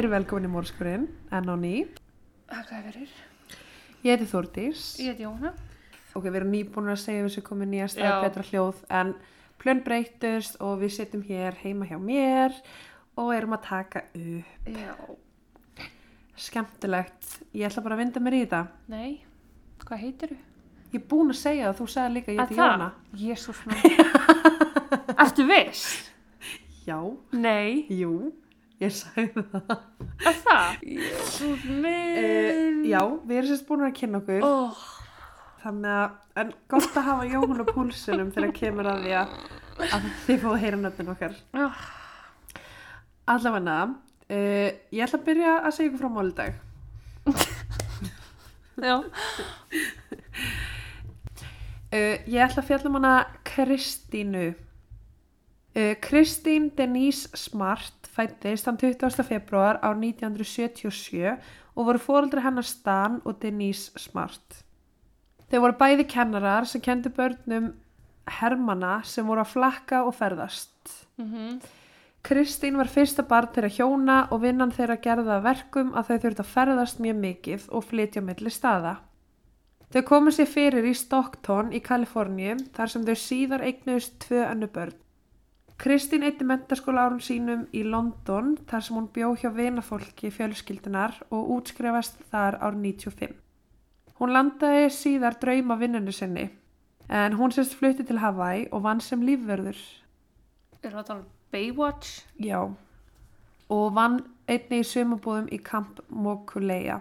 verið velkomin í mórskurinn, enn á ný. Þakka fyrir. Ég heiti Þórdís. Ég heiti Jóna. Ok, við erum nýbúin að segja þessu komið nýja stað, betra hljóð, en plön breytust og við sittum hér heima hjá mér og erum að taka upp. Já. Skemmtilegt. Ég ætla bara að vinda mér í þetta. Nei, hvað heitir þú? Ég er búin að segja það, þú sagði líka ég heiti Jóna. Jésús minn. Ertu viss? Já, Nei. jú, ég sagði það. Er það? Uh, minn. já, við erum sérst búin að kynna okkur. Oh. Þannig að, en gott að hafa Jóhann á púlsunum þegar kemur að því að, að þið fóðu að heyra nöfnin okkar. Oh. Allavega, uh, ég ætla að byrja að segja ykkur frá máludag. Já. Uh, ég ætla að fjalla um hana Kristínu. Uh, Kristín Denise Smart fættist þann 20. februar á 1977 og voru fóreldri hennar Stan og Denise Smart. Þau voru bæði kennarar sem kendi börnum hermana sem voru að flakka og ferðast. Mm Kristín var fyrsta barn þeirra hjóna og vinnan þeirra gerða verkum að þau þurfti að ferðast mjög mikið og flytja á milli staða. Þau komu sér fyrir í Stockton í Kaliforníu þar sem þau síðar eignuðust tvö önnu börn. Kristín eitti mentaskóla árum sínum í London þar sem hún bjó hjá vinafólki fjölskyldunar og útskrefast þar ár 95. Hún landaði síðar drauma vinnunni sinni en hún sérst flutti til Hawaii og vann sem lífverður. Er það talað um Baywatch? Já, og vann einni í sumarbúðum í Camp Mokuleia.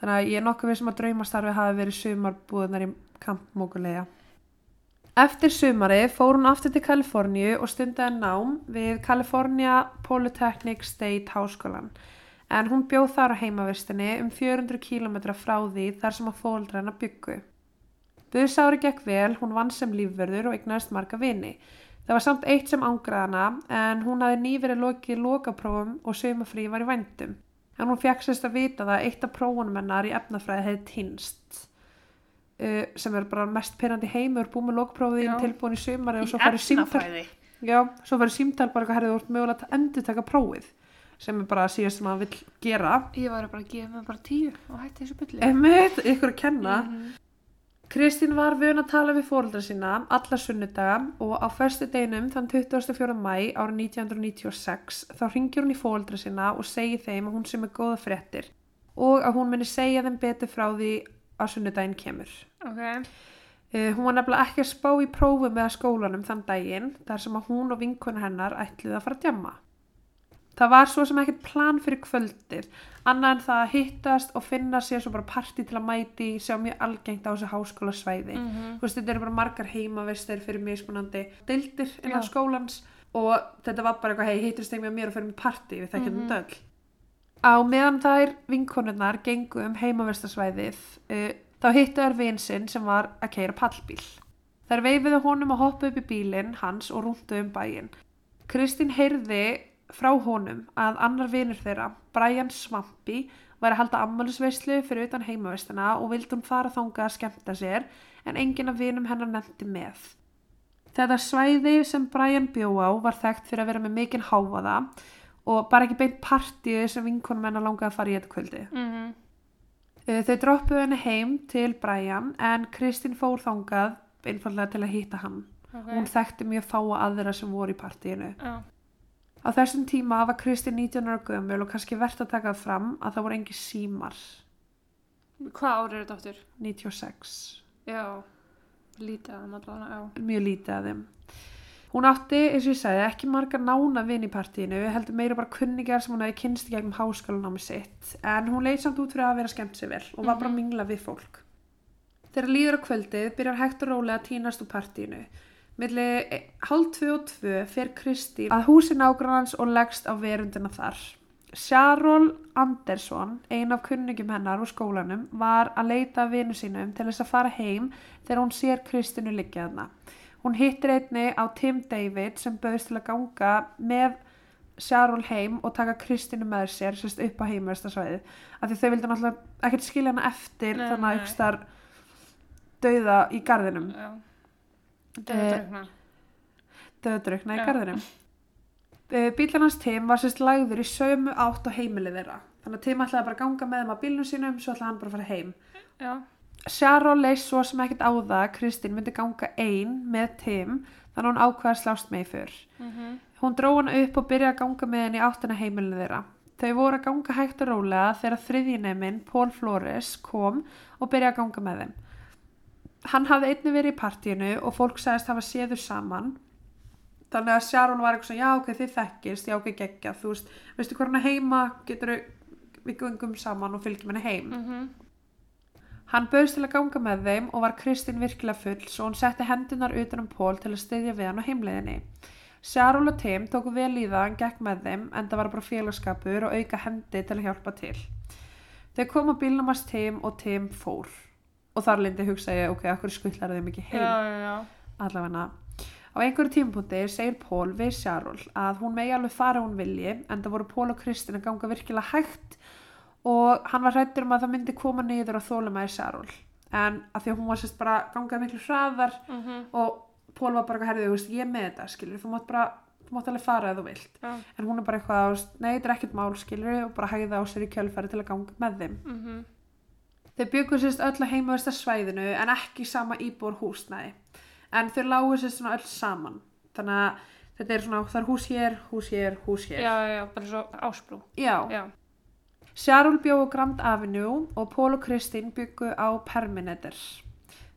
Þannig að ég er nokkuð við sem að draumastarfi hafi verið sumarbúðunar í Camp Mokuleia. Eftir sumari fór hún aftur til Kaliforníu og stundaði nám við California Polytechnic State Háskólan. En hún bjóð þar á heimavistinni um 400 km frá því þar sem að fóldra hennar byggu. Buðsári gekk vel, hún vann sem lífverður og eignaðist marga vini. Það var samt eitt sem ángraði hana en hún hafði nýverið lokið lokaprófum og sumafrí var í vændum. En hún fekk sérst að vita það að eitt af prófunum hennar í efnafræði hefði týnst. Uh, sem er bara mest pyrrandi heimur, búið með þín tilbúin í sumari og svo farið símtal. efnafræði. Já, svo farið símtal bara eitthvað herrið úr mögulegt að endur taka prófið sem er bara síðast sem hann vill gera. Ég var bara að gefa mig bara tíu og hætti þessu bylli. Emmett, ykkur að kenna. Mhm. Kristín var vön að tala við fóreldra sína alla sunnudaga og á förstu deginum þann 24. mæ árið 1996 þá ringir hún í fóreldra sína og segir þeim að hún sem er góða fréttir og að hún muni segja þeim betur frá því að sunnudaginn kemur. Ok. Uh, hún var nefnilega ekki að spá í prófum eða skólanum þann daginn þar sem að hún og vinkona hennar ætluði að fara að djamma. Það var svo sem ekkert plan fyrir kvöldið, annað en það að hittast og finna sér svo bara partí til að mæti, sjá mjög algengt á þessu háskólasvæði. Mm Þú veist, þetta eru bara margar heimavistir fyrir mismunandi deildir innan Já. skólans og þetta var bara eitthvað, hei, hittist þeim með mér og fyrir með partí, við þekkjum Mhm. þetta öll. Á meðan þær vinkonurnar gengu um heimavistarsvæðið, uh, þá hittu þær vinsinn sem var að keira pallbíl. Þær veifiðu honum að hoppa upp í bílinn hans og rúndu um bæinn. Kristín heyrði frá honum að annar vinur þeirra, Brian Svampy, var að halda ammælisveislu fyrir utan heimavistina og vildi hún fara þangað að skemmta sér en enginn af vinum hennar nefndi með. Þetta svæði sem Brian bjó á var þekkt fyrir að vera með mikinn háfaða og bara ekki beint partíu sem vinkonum hennar langaði að fara í þetta kvöldi. Mhm. Uh, Þau droppuðu henni heim til Brian en Kristín fór þangað einfallega til að hitta hann. Ok. Hún þekkti mjög fáa aðra sem voru í partíinu. Já. Á þessum tíma var Kristín 19 ára gömul og kannski verðt að taka fram að það voru engi símar Hvað árið er þetta áttur? 96. Já. Lítið að hann allavega. Mjög lítið að þeim. Hún átti, eins og ég sagði, ekki margar nána vinn í partíinu, heldur meira bara kunningar sem hún hefði kynst í gegnum háskólanámi sitt. En hún leið samt út fyrir að vera skemmt sér vel og var bara að mingla við fólk. Þegar líður á kvöldið byrjar hægt og rólega að tínast úr partíinu. Milli hálf tvö og tvö fer Kristín að húsi nágrannans og leggst á verundina þar. Sjarol Andersson, ein af kunningum hennar úr skólanum, var að leita vinu sínum til þess að fara heim þegar hún sér Kristínu liggja þarna. Hún hittir einni á Tim David sem bauðist til að ganga með Sjarol heim og taka Kristínu með sér sérst upp á heimvæstasvæðið. Af því þau vildi náttúrulega ekkert skilja hana eftir Nei, þannig að þar dauða í garðinum. Já. Eh. Dauðadrukna í Já. garðinum. Bílan hans Tim var sérst lagður í sömu átt á heimilið þeirra. Þannig að Tim ætlaði bara að ganga með þeim á bílnum sínum, svo ætlaði hann bara að fara heim. Já. Sharon leist svo sem ekkert á það að Kristín myndi ganga ein með Tim, þannig að hún ákvaði að slást með í fyrr. Mm Hún dró hann upp og byrjaði að ganga með henni áttina heimilinu þeirra. Þau voru að ganga hægt og rólega þegar þriðjineminn Paul Flores kom og byrjaði að ganga með þeim. Hann hafði einnig verið í partíinu og fólk sagðist hafa séður saman. Þannig að Sharon var eitthvað svona, já ok, þið þekkist, já ok, geggja, þú veist, veistu hvað hann er heima, getur við gungum saman og fylgjum henni heim. Mhm. Hann bauðst til að ganga með þeim og var Kristín virkilega full svo hún setti hendunar utan um Pól til að styðja við hann á heimleiðinni. Sharon og Tim tóku vel í það hann gekk með þeim en það var bara félagskapur og auka hendi til að hjálpa til. Þau kom á bílnum hans Tim og Tim fór. Og þar lindi hugsa ég, ok, okkur skullar þeim ekki heim Já, já, já. allavegna. Á einhverju tímapunkti segir Pól við Sharon að hún megi alveg fara hún vilji en það voru Pól og Kristín að ganga virkilega hægt og hann var hrættur um að það myndi koma niður að þóla með Sharon en að því að hún var sérst bara gangað miklu hraðar Mhm. og Pól var bara eitthvað herðið, þú veist, ég með þetta skilur, þú mátt bara, þú mátt alveg fara ef þú vilt Já. en hún er bara eitthvað, nei, þetta er ekkert mál skilur og bara hægða á sér í kjölfæri til að ganga með þeim Mhm. Þau byggur sérst öll að heimavesta svæðinu en ekki sama íbúr húsnæði. En þau lágu sérst svona öll saman. Þannig að þetta er svona, það er hús hér, hús hér, hús hér. Já, já, bara svo ásprú. Já. Já. Sjarúl bjó á Grand Avenue og Pól og Kristín byggu á Perminetter.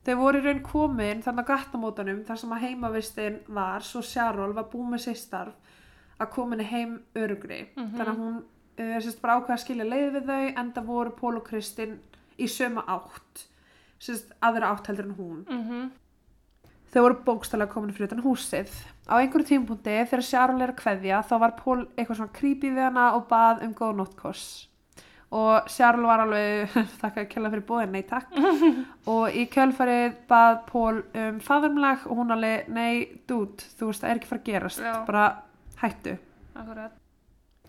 Þau voru í raun komin þannig að gattamótanum þar sem að heimavistin var svo Sjarúl var búið með sér starf að kominni heim örugri. Mhm. Þannig að hún uh, sérst bara ákveða að skilja leið við þau en það voru Pól og Kristín í sömu átt. Sérst aðra átt heldur en hún. Mhm. Þau voru bókstælega komin fyrir utan húsið. Á einhverju tímpunkti þegar Sharon er að kveðja þá var Pól eitthvað svona creepy við hana og bað um góð nóttkoss. Og Sharon var alveg, þakka að kella fyrir bóðin, nei takk. og í kjölfarið bað Pól um faðumlag og hún alveg, nei, dude, þú veist, það er ekki fara að gerast. Já. Bara hættu.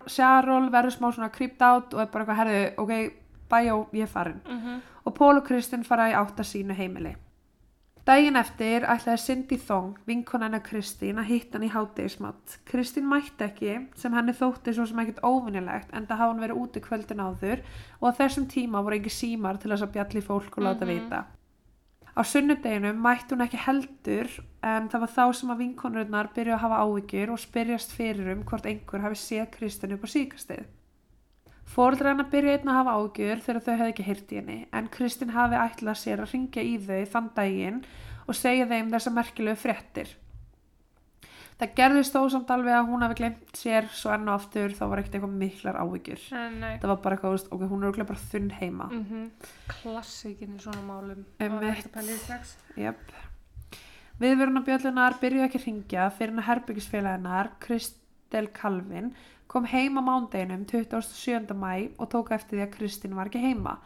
Sharon verður smá svona creeped out og er bara eitthvað, herðu, ok, bæjó, ég er farin Mhm. og Pól og Kristinn fara í átt að sínu heimili. Daginn eftir ætlaði Cindy Thong, vinkona hennar Kristín, að hitta hann í hátegismat. Kristín mætti ekki, sem henni þótti svo sem ekkert óvinnilegt, en það hafa hann verið úti kvöldin áður og á þessum tíma voru ekki símar til þess að bjalli fólk og láta Mhm. vita. Á sunnudeginum mætti hún ekki heldur, en það var þá sem að vinkonurnar byrjuðu að hafa áhyggjur og spyrjast fyrir um hvort einhver hafi séð Kristín upp á síkastið. Fóreldrar hennar byrja einn að hafa ágjur þegar þau hefði ekki heyrt í henni en Kristín hafi ætlað sér að ringja í þau þann daginn og segja þeim þessa merkilegu fréttir. Það gerðist þó samt alveg að hún hafi glemt sér svo enn og aftur þá var ekkert eitthvað miklar nei. Það var bara eitthvað, ok, hún er örugglega bara þunn heima. Mhm. Klassikin í svona málum. Og strax. Jep. Viðvörunarbjöllunar byrjuðu ekki að ringja fyrir hennar herbyggisfélaginnar Kristel Calvin kom heim á mándeginum 27. mæ og tók eftir því að Kristín var ekki heima.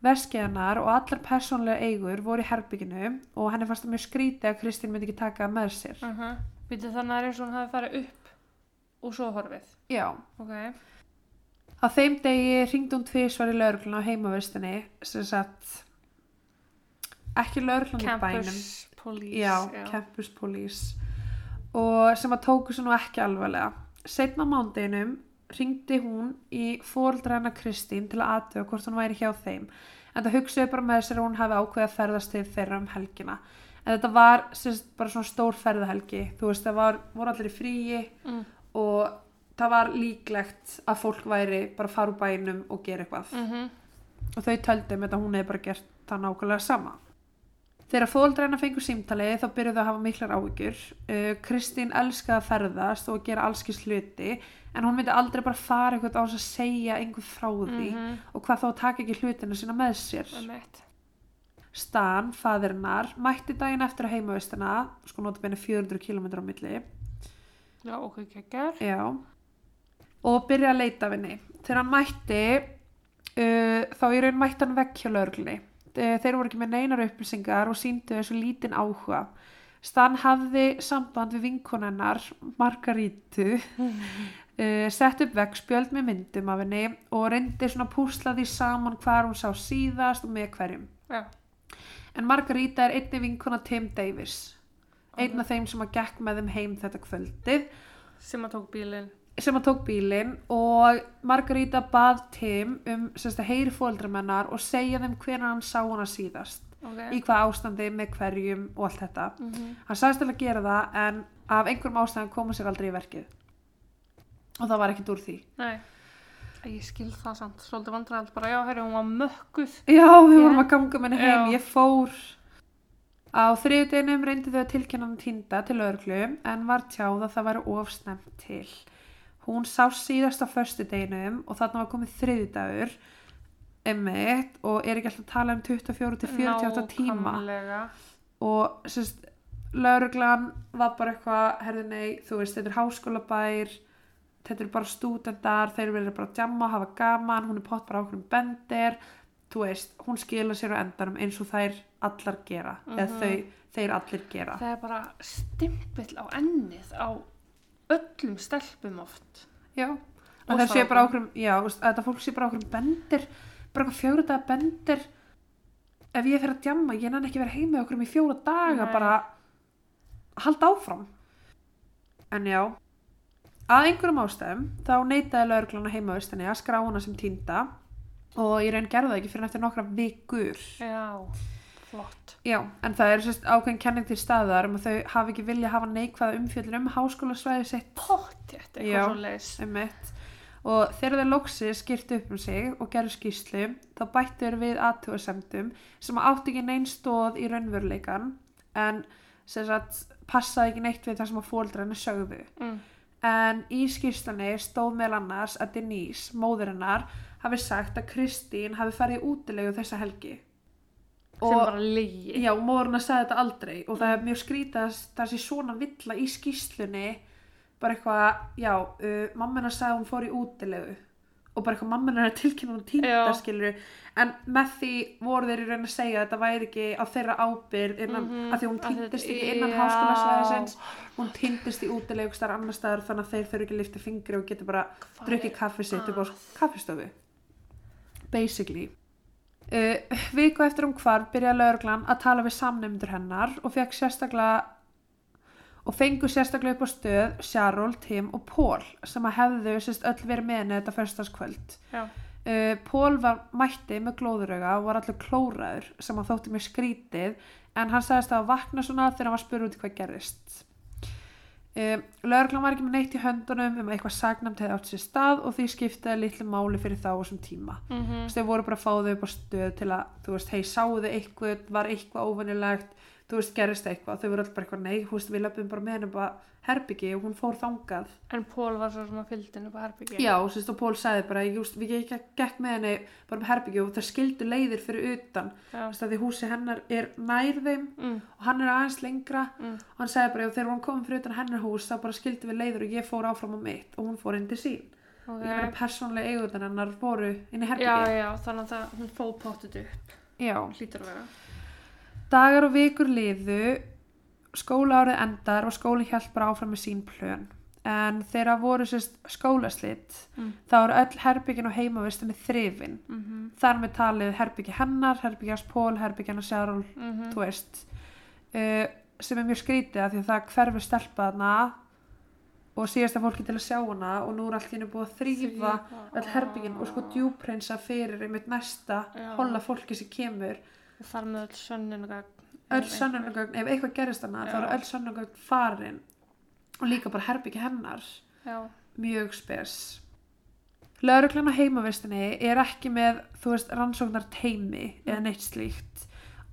Veskiðanar og allar persónlega eigur voru í herbygginu og henni fannst það mjög skrítið að Kristín myndi ekki taka með sér. Uh -huh. Býtu þannig að það er eins og hún hafi farið upp og svo horfið. Já. Ok. Á þeim degi ringdi hún tvisvar í laurugluna á heimavistinni sem sagt ekki lauruglan í bænum. Campus Police. Já, Campus Police og sem að tóku svo nú ekki alvarlega setna mándeginum ringdi hún í fóreldra hennar Kristín til að aðtöða hvort hún væri hjá þeim en það hugsaði bara með sér að hún hafi ákveðið að ferðast til þeirra um helgina en þetta var sérst, bara svona stór ferðahelgi þú veist það var, voru allir í fríi Mm. og það var líklegt að fólk væri bara fara úr bænum og gera eitthvað Mhm. og þau töldum að hún hefði bara gert það nákvæmlega sama. Þegar fóldræna fengur símtali þá byrjuðu að hafa miklar áhyggjur. Uh, Kristín elskaði að ferðast og gera allskis hluti en hún myndi aldrei bara fara eitthvað á þess að segja einhver frá því Mhm. og hvað þá taka ekki hlutina sína með sér. Stan, faðirinnar, mætti daginn eftir að heimavistina, sko nota benni 400 km á milli, Já, ok, geggar. Já. Og byrja að leita af henni. Þegar hann mætti, uh, þá í raun mætti hann vekk hjá lögreglunni. Uh, þeir voru ekki með neinar upplýsingar og síndu þessu lítinn áhuga. Stan hafði samband við vinkonennar, Margarítu, uh, sett upp veggspjöld með myndum af henni og reyndi svona að púsla því saman hvar hún sá síðast og með hverjum. Já. En Margaríta er einni vinkona Tim Davis einn af þeim sem að gekk með þeim heim þetta kvöldið sem að tók bílinn. Sem að tók bílinn og Margarita bað Tim um semst, að heyri fóldramennar og segja þeim hvernig hann sá hana síðast Ok. í hvað ástandi, með hverjum og allt þetta Mhm. hann sagðist til að gera það en af einhverjum ástæðum koma sér aldrei í verkið og það var ekkert úr því Nei. Ég skil það samt. Svolítið vandræðald bara, já, herri, hún var mökkuð. Já, við Já. vorum að ganga með henni heim, Já. ég fór á þriðudeginum reyndi þau að tilkynna hann týnda til örglu en var tjáð að það væri ofsnemt til. Hún sá síðast á föstudeginum og þarna var komið þriðudagur emmitt og er ekki alltaf að tala um 24 til 48 tíma og sérst, lauruglan var bara eitthvað, herði nei, þú veist, þetta er háskólabær, þetta eru bara stúdendar, þeir verður bara að jamma, hafa gaman, hún er pott bara ákveðum bendir, þú veist, hún skila sér á endanum eins og þær allar gera, eða Mhm. þau, þeir allir gera. Það er bara stimpill á ennið á öllum stelpum oft. Já, og það sé bara ákveðum, já, að þetta fólk sé bara ákveðum bendir, bara eitthvað fjóra daga bendir, ef ég fer að jamma, ég nenni ekki að vera heima okkur í fjóra daga, Nei. bara halda áfram. En já, að einhverjum ástæðum, þá neitaði lauruglan á heimavistinni að skrá hana sem týnda og ég raun gerði það ekki fyrir eftir nokkra vikur. Já, flott. Já, en það er sérst ákveðin kenning til staðar um að þau hafi ekki vilja hafa neikvæða umfjöldun um háskólasvæði sitt Pottjætt, Já. eitthvað svo leis. Einmitt. og þegar þeir loksi skýrt upp um sig og gerðu skýslu þá bættu þeir við aðtúarsemdum sem átti ekki neinn stóð í raunveruleikan en sagt passaði ekki neitt við það sem að fóldrarnir sögðu Mm. en í skýrslunni stóð meðal annars að Denise, móðurinnar hafi sagt að Kristín hafi farið útilegu þessa helgi Sem bara lygi. Já, móðurinn sagði þetta aldrei og það er mjög skrítið að það sé svona villa í skýslunni bara eitthvað, já, uh, mamma hennar sagði hún fór í útilegu og bara eitthvað mamma hennar er tilkynna hún týnda skilur en með því voru þeir í raun að segja að þetta væri ekki á þeirra ábyrð innan, Mhm, að því hún týndist ekki innan háskólasvæðisins. Hún týndist í útilegu starf annar staðar þannig að þeir þurfi ekki að lifta fingri og getur bara drukkið er kaffi sitt upp á að? kaffistofu. Basically uh, viku eftir um hvar byrjaði lauruglan að tala við samnefndur hennar og fekk sérstaklega og fengu sérstaklega upp á stöð Sjarol, Tim og Paul sem að hefðu sérst öll verið með henni þetta förstaskvöld uh, Paul var mætti með glóðurauga og var allir klóraður sem hann þótti mjög skrítið en hann sagðist að vakna svona þegar hann var spurð út hvað gerðist Um, Lörglan var ekki með neitt í höndunum um að eitthvað sagnæmt hefði átt sér stað og því skiptaði litlu máli fyrir þá á þessum tíma. Mm Þú veist, þau voru bara að fá þau upp á stöð til að, þú veist, hei, sáu þau eitthvað, var eitthvað óvennilegt, þú veist, gerist eitthvað. Þau voru alltaf bara eitthvað, nei, þú veist, við löpum bara með henni bara herbyggi og hún fór þangað. En Pól var svo sem að fylgdi henni upp á herbyggi. Já, þú veist, og Pól sagði bara, ég, just, við gekk, gekk með henni bara með herbyggi og það skildu leiðir fyrir utan. Já. Þú veist, að því húsi hennar er nær þeim Mm. og hann er aðeins lengra Mm. og hann sagði bara, "Já, þegar hún kom fyrir utan hennar hús þá bara skildi við leiður og ég fór áfram á mitt og hún fór inn til sín og ég Okay. persónlega eigutan hennar voru inn í Já, herbyggi já, þannig að það, hún fóð dagar og vikur liðu skólaárið endar og skólinn hjælt bara áfram með sín plön. En þegar voru sérst skólaslitt Mm. þá eru öll herbyggin og heimavistinni þrifin. Mm -hmm. þar með talið herbyggi hennar, herbyggi hans Pól, herbyggi hennar Sjarol Mm þú veist. Uh, sem er mjög skrítið af því að það hverfi stelpa þarna og síðasta fólki til að sjá hana og nú er henni búið að þrýfa öll herbyggin og sko djúprinsa fyrir einmitt næsta Já. holla fólki sem kemur þar með öll sönnunagagn. öll sönnunagögn, ef eitthvað gerist hana þá eru öll sönnunagögn farin og líka bara herbyggja hennar Já. mjög spes Lauruglan á heimavistinni er ekki með þú veist rannsóknar teimi eða neitt slíkt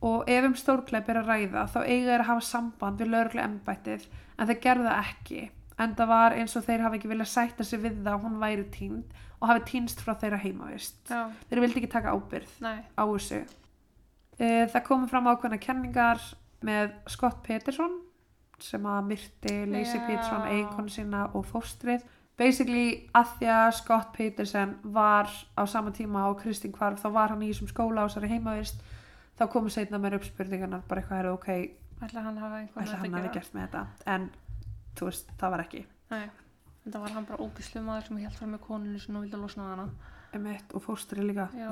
og ef um stórkleip er að ræða þá eiga þeir að hafa samband við laurugla embættið en þeir gerðu það ekki en það var eins og þeir hafi ekki viljað sætta sig við það að hún væri tínd og hafi týnst frá þeirra heimavist Já. þeir vildi ekki taka ábyrð Nei. á þessu það komum fram ákveðna kenningar með Scott Peterson sem að myrti Lacey Já. Peterson eiginkonu sína og fóstrið basically að því að Scott Peterson var á sama tíma og Kristín Kvarf þá var hann í þessum skóla á þessari heimavist þá komu setna mér upp spurningarnar bara eitthvað er ok, Ætla hann hafa hafi gert með þetta en þú veist, það var ekki Nei. En það var hann bara ógislu maður sem held fram með koninu sinni og vildi losna á hana. Emitt, og fóstrið líka Já.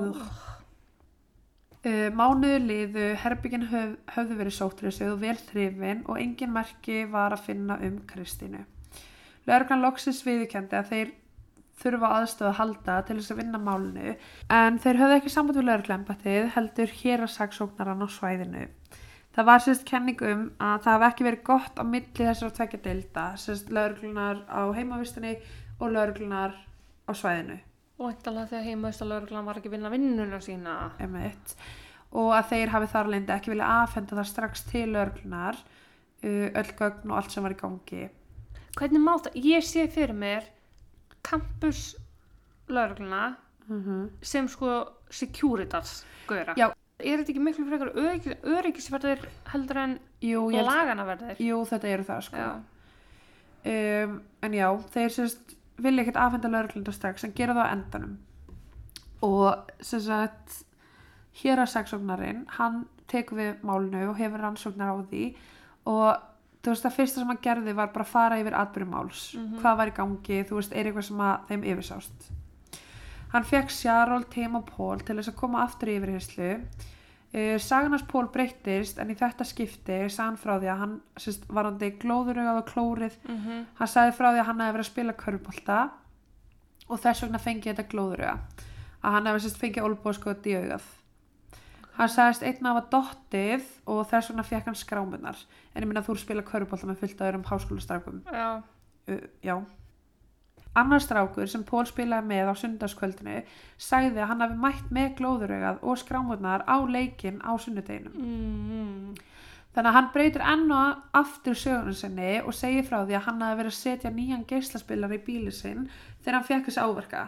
Uh, mánuður liðu, herbyggin höf, höfðu verið sóttrisuð og vel þrifin og engin merki var að finna um Kristínu. Lörglan loksins viðikendi að þeir þurfa aðstöðu að halda til þess að vinna málinu en þeir höfðu ekki samband við lögreglembættið heldur hér að saksóknaran á svæðinu. Það var sérst kenning um að það hafði ekki verið gott á milli þessar tvekja deilda, sérst lögreglunar á heimavistinni og lögreglunar á svæðinu. Og eintalega þegar heimaðistalörglan var ekki vinna vinnuna sína. Emitt. og að þeir hafi þar leindi ekki vilja aðfenda það strax til lögreglunar uh, öll gögn og allt sem var í gangi. Hvernig má það? Ég sé fyrir mér campus lögluna Mm sem sko Securitas gauðra. Já. Er þetta ekki miklu frekar örygg, öryggisverðir heldur en Jú, ég held- laganaverðir? jú, þetta eru það sko. Já. um, en já, þeir sérst vilja ekkert afhenda lauruglunda strax en gera það á endanum. Og sem sagt hér að saksóknarinn hann tekur við málnu og hefur rannsóknar á því. Og þú veist það fyrsta sem hann gerði var bara að fara yfir atbyrjum máls, Mhm. hvað var í gangi þú veist, er eitthvað sem að þeim yfirsást hann fekk Sjarol, Tim og Pól til þess að koma aftur í yfirheyslu Uh, saganars Pól breyttist en í þetta skipti sagði hann frá því að hann sérst, varandi glóðurögað og klórið Mm hann sagði frá því að hann hefði verið að spila körfbólta og þess vegna fengið þetta glóðuröga að hann hefði fengið olbóðskot í augað. Hann sagðist einn af að dottið og þess vegna fekk hann skrámunar en ég minna þú spila körfbólta með fullt öðrum háskólastrákum. Já. uh, já annar strákur sem Pól spilaði með á sundarskvöldinu sagði að hann hafi mætt með glóðurögað og skrámurnar á leikinn á sunnudeginum Mm. Þannig að hann breytir enn og aftur sögunum sinni og segir frá því að hann hafi verið að setja nýjan geislaspilar í bíli sinn þegar hann fekk þessi áverka.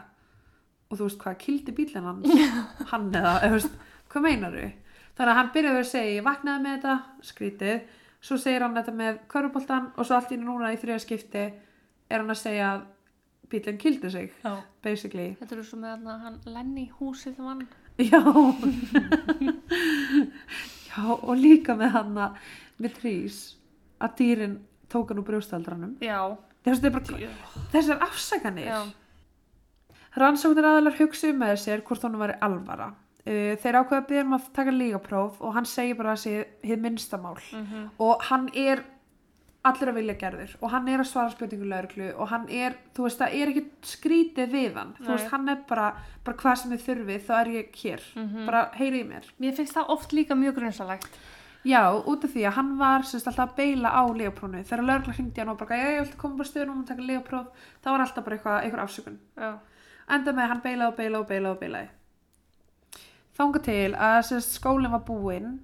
Og þú veist hvað, kildi bílinn hann? hann eða, veist, hvað meinar þú? Þannig að hann byrjaði að segja, ég vaknaði með þetta, skrítið, svo segir hann þetta með köruboltan og svo allt í núna í þriða skipti er hann að segja að bílinn kildi sig, Já. basically. Þetta er svo með hann, hann Lenny húsið vann. Já Já og líka með hann að með trís að dýrin tók hann úr brjóstaldranum Já. Þessi er bara, þessar afsakanir Já. Rannsóknir aðalar hugsuðu með sér hvort honum væri alvara Uh, þeir ákveða að byrja um að taka lígapróf og hann segir bara að sé hið minnsta mál Mm og hann er allir að vilja gerður og hann er að svara spurningu lauruglu og hann er, þú veist, það er ekki skrítið við hann, þú Nei. veist, hann er bara bara hvað sem þið þurfið, þá er ég hér Mhm. bara heyri í mér Mér finnst það oft líka mjög grunnsalegt. Já, út af því að hann var semst alltaf að beila á legaprófnu þegar lögregla hringdi hann og bara, já, ég ætla að koma bara stöðunum og taka legapróf, þá var alltaf bara eitthvað, eitthvað afsökun. Enda með hann beilaði og beilaði og beilaði og beilaði. Þanga til að semst skólinn var búinn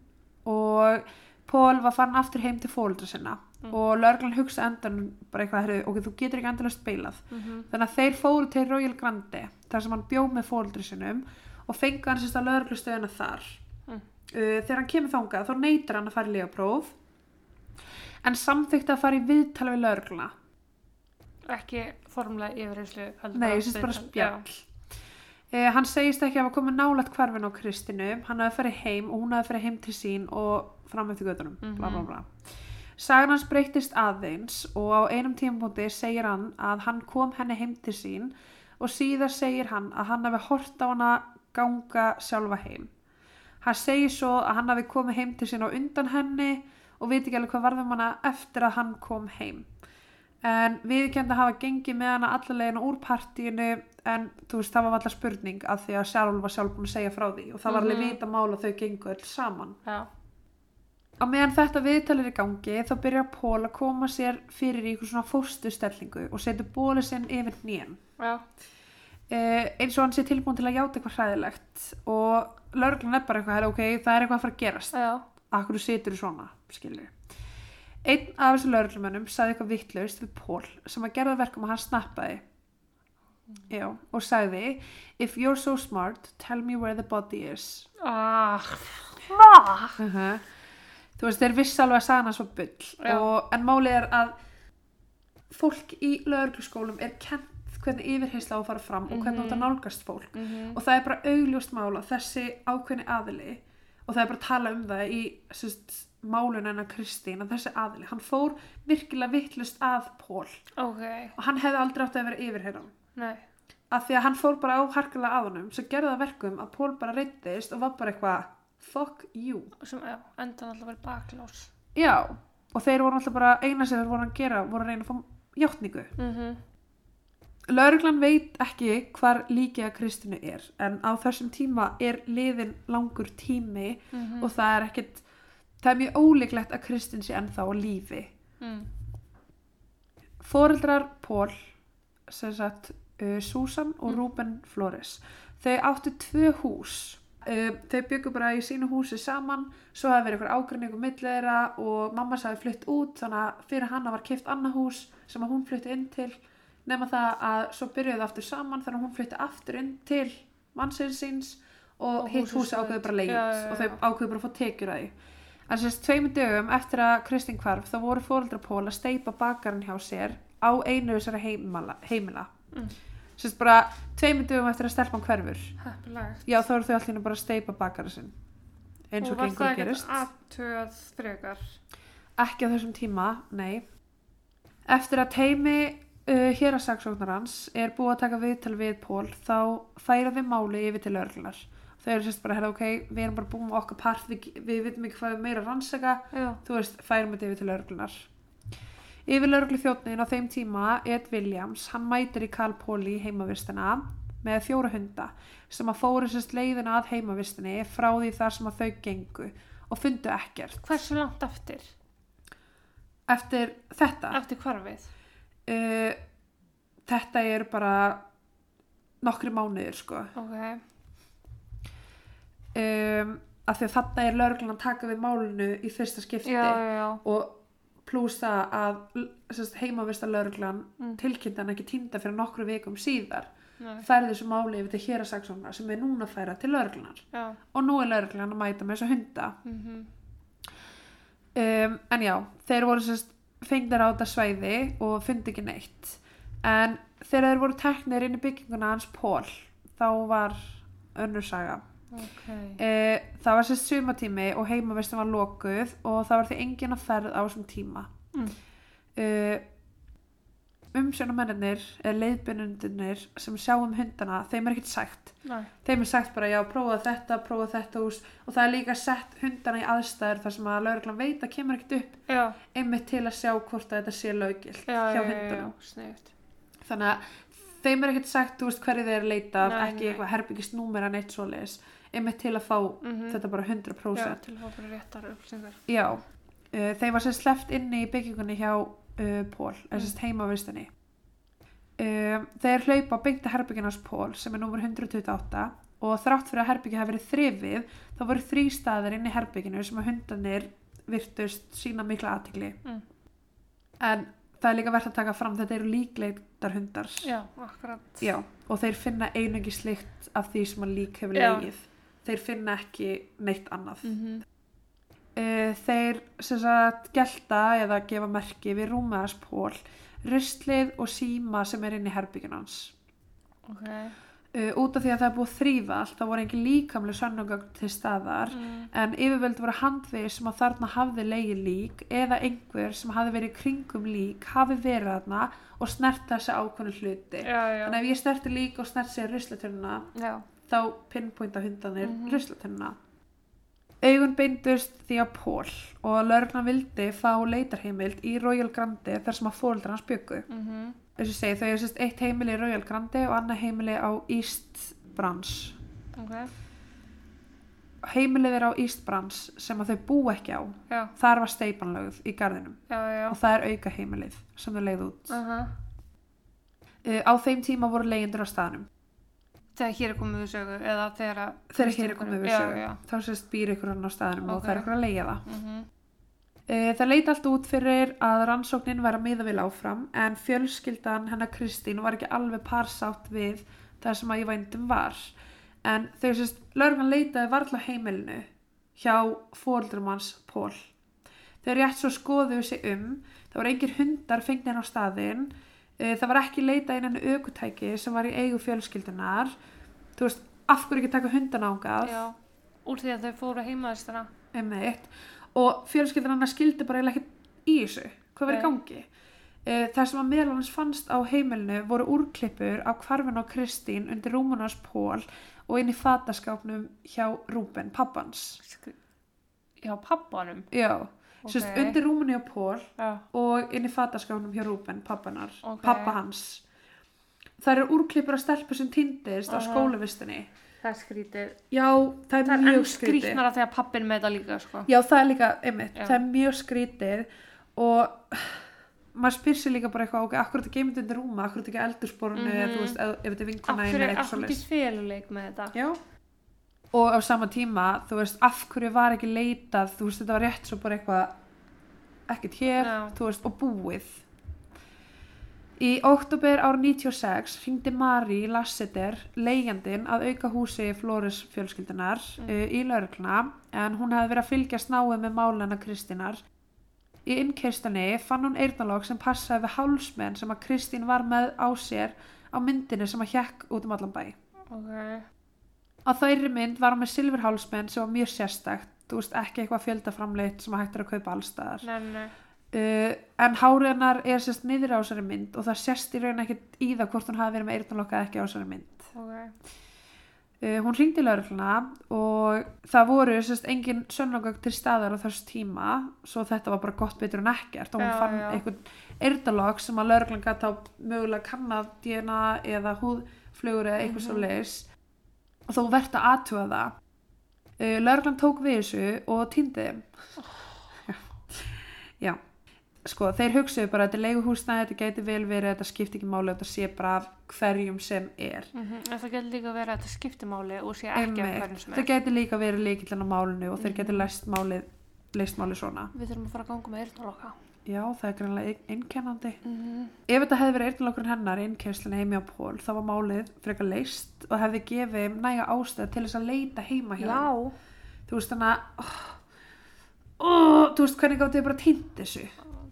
og Pól var farin aftur heim til fóldra sinna og lögreglan hugsa endan bara eitthvað, herri, ok, þú getur ekki endalast beilað. Mm Þannig að þeir fóru til Royal Grande þar sem hann bjó með fóldri sinum og fengu hann sérst að lögreglustöðuna þar. Mm. Uh, þegar hann kemur þangað þá neytar hann að fara í legapróf en samþykti að fara í viðtala við lögregluna. Ekki formlega yfirreyslu. Nei, syns bara spjall. Uh, hann segist ekki að hafa komið nálægt hvarfin á Kristinu, hann hafi farið heim og hún hafi farið heim til sín og fram eftir göttunum, bla bla Mhm. bla. Sagan hans breytist aðeins og á einum tímpúndi segir hann að hann kom henni heim til sín og síðar segir hann að hann hafi hort á hana ganga sjálfa heim. Hann segir svo að hann hafi komið heim til sín á undan henni og veit ekki alveg hvað varðum hana eftir að hann kom heim. En viðkjönd að hafa gengið með hana allalegina úr partíinu en þú veist það var alltaf spurning að því að Sjálf var sjálf búin að segja frá því og það var alveg Mhm. vita mál að þau gengu öll saman. Já. Á meðan þetta viðtalir í gangi þá byrjar Pól að koma sér fyrir í svona fóstustellingu og setur bólið sinn yfir nýjan. Já. Eh, eins og hann sé tilbúin til að játa eitthvað hræðilegt og lögreglan er bara eitthvað, "Herra, ok, það er eitthvað að fara að gerast. Já. Akkur situr þú svona, skilur. Einn af þessu lögreglumönnum sagði eitthvað vittlaust við Pól sem að gerða verkum að hann snappaði. Já, og sagði If you're so smart, tell me where the body is. Ah. Ah. Uh Þú veist, þeir vissi alveg að hann svo bull. Já. Og, en málið er að fólk í lögregluskólum er kent hvernig yfirheysla á að fara fram og hvernig Mhm. mm -hmm. nálgast fólk. Mhm. Og það er bara augljóst mála þessi ákveðni aðili og það er bara að tala um það í málun hennar Kristín að þessi aðili, hann fór virkilega vittlust að Pól Ok. og hann hefði aldrei átt að vera yfirheyran Nei. af því að hann fór bara á harkilega að honum sem gerði það að verkum að Pól bara reyndist og var bara eitthvað fuck you Sem, já, endan alltaf verið baklás. já, og þeir voru alltaf bara eina sem þeir voru að gera voru að reyna að fá hjáttningu. Mhm. Lörglan veit ekki hvar líkið að Kristinu er en á þessum tíma er liðin langur tími Mhm. og það er ekkit það er mjög ólíklegt að Kristin sé ennþá á lífi. Mm. Fóreldrar Pól sem sagt uh, Susan og Mm. Ruben Flores þau áttu tvö hús uh, þau byggu bara í sínu húsi saman svo hafði verið eitthvað ágrinningu milli þeirra og mamma sagði flytt út þannig að fyrir hana var kipt annað hús sem að hún flytti inn til nema það að svo byrjuðu þau aftur saman þannig að hún flytti aftur inn til mannsins síns og, Og hitt húsi ákveðu bara leið Já, já, og já. þau ákveðu bara að fá tekjur að því en sérst tveimur dögum eftir að Kristín hvarf þá voru fóreldra Pól að steipa bakarinn hjá sér á einu þessara heimila, heimila. Mm. Sérst bara tveimur dögum eftir að stelpan hverfur. Heppilegt. já þá eru þau allir bara að steipa bakarinn sinn. Eins og, var gengur það gerist. ekkert aðtöð frekar? ekki á þessum tíma, nei. Eftir að teimi uh, hérasaksóknarans er búið að taka viðtal við Pól þá færa þau máli yfir til örglunar þau eru sérst bara, ok, við erum bara búin okkar part við, við vitum ekki hvað við meira að rannsaka. Já. þú veist, færum þetta yfir til örglunar yfir lögreglu þjóttnin á þeim tíma Ed Williams, hann mætir í Karl Póli heimavistina með fjóra hunda sem að fóru sérst leiðina að heimavistinni frá því þar sem að þau gengu og fundu ekkert Hversu langt eftir? eftir þetta Eftir hvarfið? uh, þetta er bara nokkri mánuðir sko Ok. um, af því að þarna er lögreglan að taka við málinu í fyrsta skipti Já, já, já. og pluss það að heimavista lögreglan Mm. tilkynnti hann ekki týnda fyrir nokkru vikum síðar Nei. færði þessu máli yfir til hérasaksóna sem er núna að færa til lögreglunar Já. og nú er lögreglan að mæta með þessu hunda Mm um, en já, þeir voru sérst fengnir á þetta svæði og fundi ekki neitt en þegar þeir voru teknir inn í bygginguna hans Pól þá var önnur saga Ok. uh, það var sérst sumatími og heimavistin var lokuð og það var því engin að ferð á þessum tíma Mm. uh, umsjónumennir eða leiðbyrnundunir sem sjá um hundana þeim er ekkert sagt Nei. þeim er sagt bara já, prófa þetta, prófa þetta hús og það er líka sett hundana í aðstæður þar sem að lauruglan veit að kemur ekkert upp Já. einmitt til að sjá hvort að þetta sé lögilt Já, hjá. Sniðut. þannig að þeim er ekkert sagt þú veist hverju þeir eru leitað, Nei, ekki eitthvað herbyggist númer en eitt svoleiðis einmitt til að fá Mm þetta bara 100% Já, til að fá bara réttar upplýsingar. Já, uh, þeim var sem sleppt inni í byggingunni hjá uh, Pól, eða sem heimavistinni. Um, þeir hlaupa að herbygginars Pól sem er númur 128 og þrátt fyrir að herbyggja hafi verið þrifið þá voru þrý staðir inn í herbygginu sem að hundanir virtust sína mikla aðtikli. Mm. En það er líka verðt að taka fram þetta eru líkleitar hundar. Já, akkurat. Já, og þeir finna einungi slikt af því sem að lík hefur Já. Þeir finna ekki neitt annað. Mm Uh, þeir sem sagt gelta eða gefa merki við rúmaðars pól ruslið og síma sem er inn í herbyggjun hans Ok. uh, út af því að það er búið allt þá voru engin líkamlega sönnugögn til staðar Mm. en yfirvöld voru handvið sem að þarna hafði leigi lík eða einhver sem hafði verið kringum lík hafi verið þarna og snert þessi ákvönu hluti Já, já. þannig að ef ég snerti lík og snert sér ruslatörnuna Já. Þá pinpointa hundanir mm. -hmm. ruslatunna. Augun beindust því að Pól og að lauruglan vildi fá leitarheimild í Royal Grande þar sem að fóreldrar hans byggu. Mm Þess að segja, þau er sérst eitt heimili í Royal Grande og annað heimili á East Branch. Ok. Heimilið er á East Branch sem að þau bú ekki á. Já. Þar var steipanlögð í garðinum Já, já. og það er auka heimilið sem þau leið út. Uh -huh. Uh, á þeim tíma voru leyendur á staðnum. Þegar hér er komið við sögu eða þegar. Þegar hér er komið við Já, sögu. já. Þá sérst býr ykkur hann á staðnum og Ok. það er ykkur að leia það. Mm Eh, Það leiti allt út fyrir að rannsóknin væri að miða vil áfram en fjölskyldan hennar Kristín var ekki alveg parsátt við það sem að ég vændum var. En þau sérst, lögurinn leitaði varla heimilinu hjá fóldrum hans Pól. Þau rétt svo skoðuðu sig um, það voru engir hundar fengnir á staðinn, Eh, það var ekki leitað inn enn aukutæki sem var í eigu fjölskyldunar. Þú veist, af hverju ekki taka hundan ángað? Já. Úr því að þau fóru heimaðistana. einmitt og fjölskyldan hann skildi bara eiginlega ekkert í þessu hvað verið gangi e, það sem að meðal hans fannst á heimilinu voru úrklippur á kvarfin á Kristín undir rúmunars pól og inn í fataskápnum hjá Rúben, pappans hjá pappanum. já, Sérst undir rúmunni á Pól Já, og inn í fataskáfnum hjá Rúben, pappanar, Ok. pappa hans. Það eru úrklippur að stelpu sem týndist á Aha. skólavistinni. það er skrítið. Já, það er Það er mjög enn skrítið. skrítnara þegar pappin með þetta líka, sko. Já, það er líka, einmitt, Já. það er mjög skrítið og maður spyr sér líka bara eitthvað, ok, akkur er þetta geimund undir rúma, akkur er þetta ekki eldursporunu, Mhm. eða þú veist, ef, þetta er eða er eitthvað allt í svoleiðis. féluleik með þetta? Já. Og á sama tíma, þú veist, af hverju var ekki leitað, þú veist, þetta var rétt svo bara eitthvað, ekkert hér, Já. þú veist, og búið. Í oktober ára 96 hringdi Mari Lasseter, leigjandinn, að auka húsi Flóris fjölskyldunar Mm. uh, í laurugluna, en hún hefði verið að fylgjast náið með málana Kristínar. Í innkeirstunni fann hún eyrnalokk sem passaði við hálsmenn sem að Kristín var með á sér á myndinni sem að hjekk út um allan bæ. Ok. Á þeirri mynd var hann með silfurhálsmenn sem var mjög sérstakt, þú veist ekki eitthvað fjöldaframleitt sem að hægt er að kaupa allstaðar. Nei, nei. Uh, en hárið hennar er sérst niður á þessari mynd og það sérst í raun ekkert í það hvort hún hafi verið með eyrnalokka eða ekki á þessari mynd. Ok. Uh, hún hringdi laurugluna og það voru sérst engin sönnagögg til staðar á þessu tíma svo þetta var bara gott betur en ekkert og hún Já, fann já. einhvern eyrnalokk sem að lauruglan gæti á mögulega kannað DNA eða húðflugur eða eitthvað Mhm. svo leiðis og þó verðt að aðtuga það. Uh, lauruglan tók við þessu og týndi þeim. Já. Já. Sko, þeir hugsaðu bara að þetta er leiguhúsnæði, þetta gæti vel verið, þetta skipti ekki máli, þetta sé bara af hverjum sem er. Mm En það getur líka verið að þetta skipti máli og sé ekki af hverjum sem Það er. gæti líka verið líkillin á málinu og þeir Mhm. gæti læst málið, leist málið svona. Við þurfum að fara að ganga með eyrnaloka. Já, það er greinlega einkennandi. Mm -hmm. Ef þetta hefði verið eyrnalokkurinn hennar í innkjæslinu heimi á Pól, þá var málið frekar leist og hefði gefið næga ástæð til þess að leita heima hjá. Já. Þú veist þannig að, oh, oh, þú veist hvernig gáttu þið bara týnt þessu.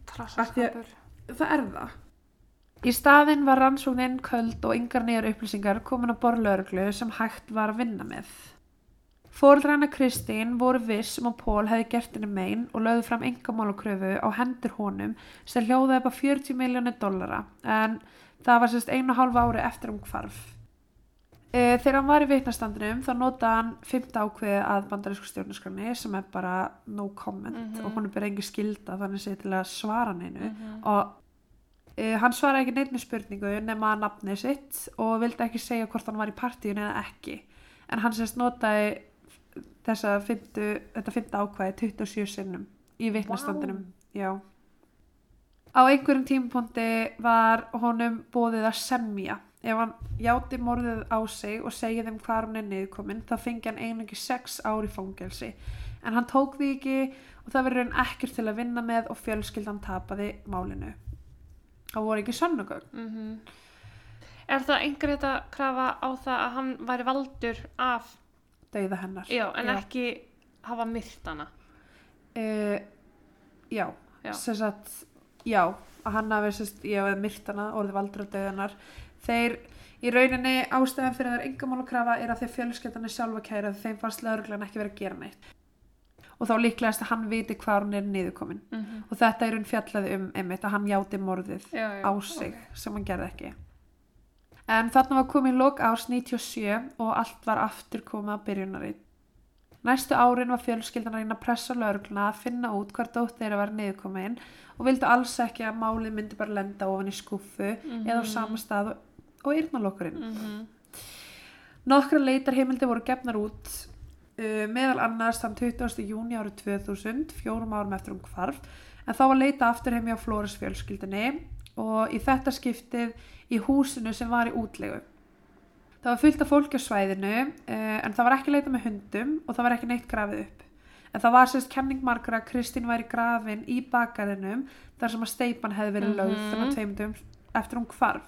Trassaskapur. Það er það. Í staðinn var rannsóknin köld og yngar nýjar upplýsingar komin á borðlauruglu sem hægt var að vinna með. Fóreldræna Kristín voru viss um að Pól hefði gert henni mein og lögðu fram engamálakröfu á hendur honum sem hljóðaði upp á 40 miljónir dollara en það var sérst einu og hálfa ári eftir um hvarf. E, þegar hann var í vitnastandinum þá notaði hann 5. ákveði að bandarísku stjórnarskrani sem er bara no comment Mhm. og hún er bara engi skilda þannig sé til að svara neinu Mhm. og uh, hann svaraði ekki neitt með spurningu nema nafnið sitt og vildi ekki segja hvort hann var í partíun eða ekki en hann sérst notaði þessa fymtu, þetta fymta ákvæði 27 sinnum í vitnastandinum já. Á einhverjum tímapunkti var honum bóðið að semja. Ef hann játi morðið á sig og segið þeim hvað hún er niðurkomin þá fengi hann einungi 6 ári fangelsi. En hann tók því ekki og það verður hann ekkert til að vinna með og fjölskyldan tapaði málinu. Það voru ekki sönnugögn. Mm Er það einhver þetta krafa á það að hann væri valdur af, dauða hennar já, en Já. ekki hafa myrt hana? uh, já, Já. sem sagt já, að hann hafi sérst, ég hef myrt hana, orðið valdur á dauðanar þeir, í rauninni ástæðan fyrir þær yngamál og krafa er að þeir fjölskyldan er sjálfa kæra þeim fannst lögreglan ekki verið að gera neitt og þá líklegast að hann viti hvað hún er niðurkomin Mm -hmm. og þetta er hún fjallaði um einmitt að hann játi morðið Já, já. á sig sem hann gerði ekki en þarna var komin lok árs 97 og allt var aftur komið að byrjunari næstu árin var fjölskyldan að reyna að pressa lögregluna að finna út hvar dótt þeirra var niðurkomin og vildu alls ekki að málið myndi bara lenda ofan í skúfu eða á sama stað og, yrnalokkurinn Mm -hmm. Nokkra leitarheimildi voru gefnar út uh, meðal annars þann 20. júni árið 2000, fjórum árum eftir um hvarf, en þá var leita aftur heim hjá Flóris fjölskyldinni og í þetta skiptið í húsinu sem var í útlegu. Það var fullt af fólki á svæðinu uh, en það var ekki leita með hundum og það var ekki neitt grafið upp. En það var sérst kenning margra að Kristín væri grafin í bakgarðinum þar sem að steipan hefði verið lögð Mhm. þannig að tveimdum eftir hún hvarf.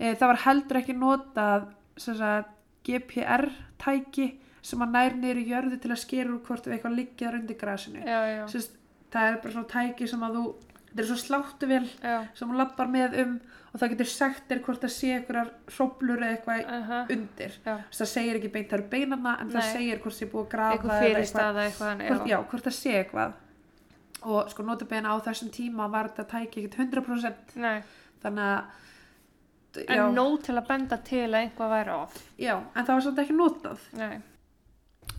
Uh, það var heldur ekki notað sem sagt, GPR tæki sem að nær í jörðu til að skera úr hvort ef eitthvað liggjaður undir grasinu. Já, já. Sérst, það er bara svona tæki sem að þú, þetta er svo sláttuvel sem hún lappar með um og það getur sagt þér hvort það sé einhverjar hróplur eða eitthvað Uh -huh. undir. Já. Það segir ekki beint það eru beinarna en það Nei. segir hvort sé búið að grafa Eitthvað fyrirstaða eitthvað. hvort, já, hvort það sé eitthvað. Og sko notabene á þessum tíma var þetta tæki ekkert 100% Nei. þannig að En já, nóg til að benda til að einhvað væri off. já, en það var svolítið ekki notað. Nei.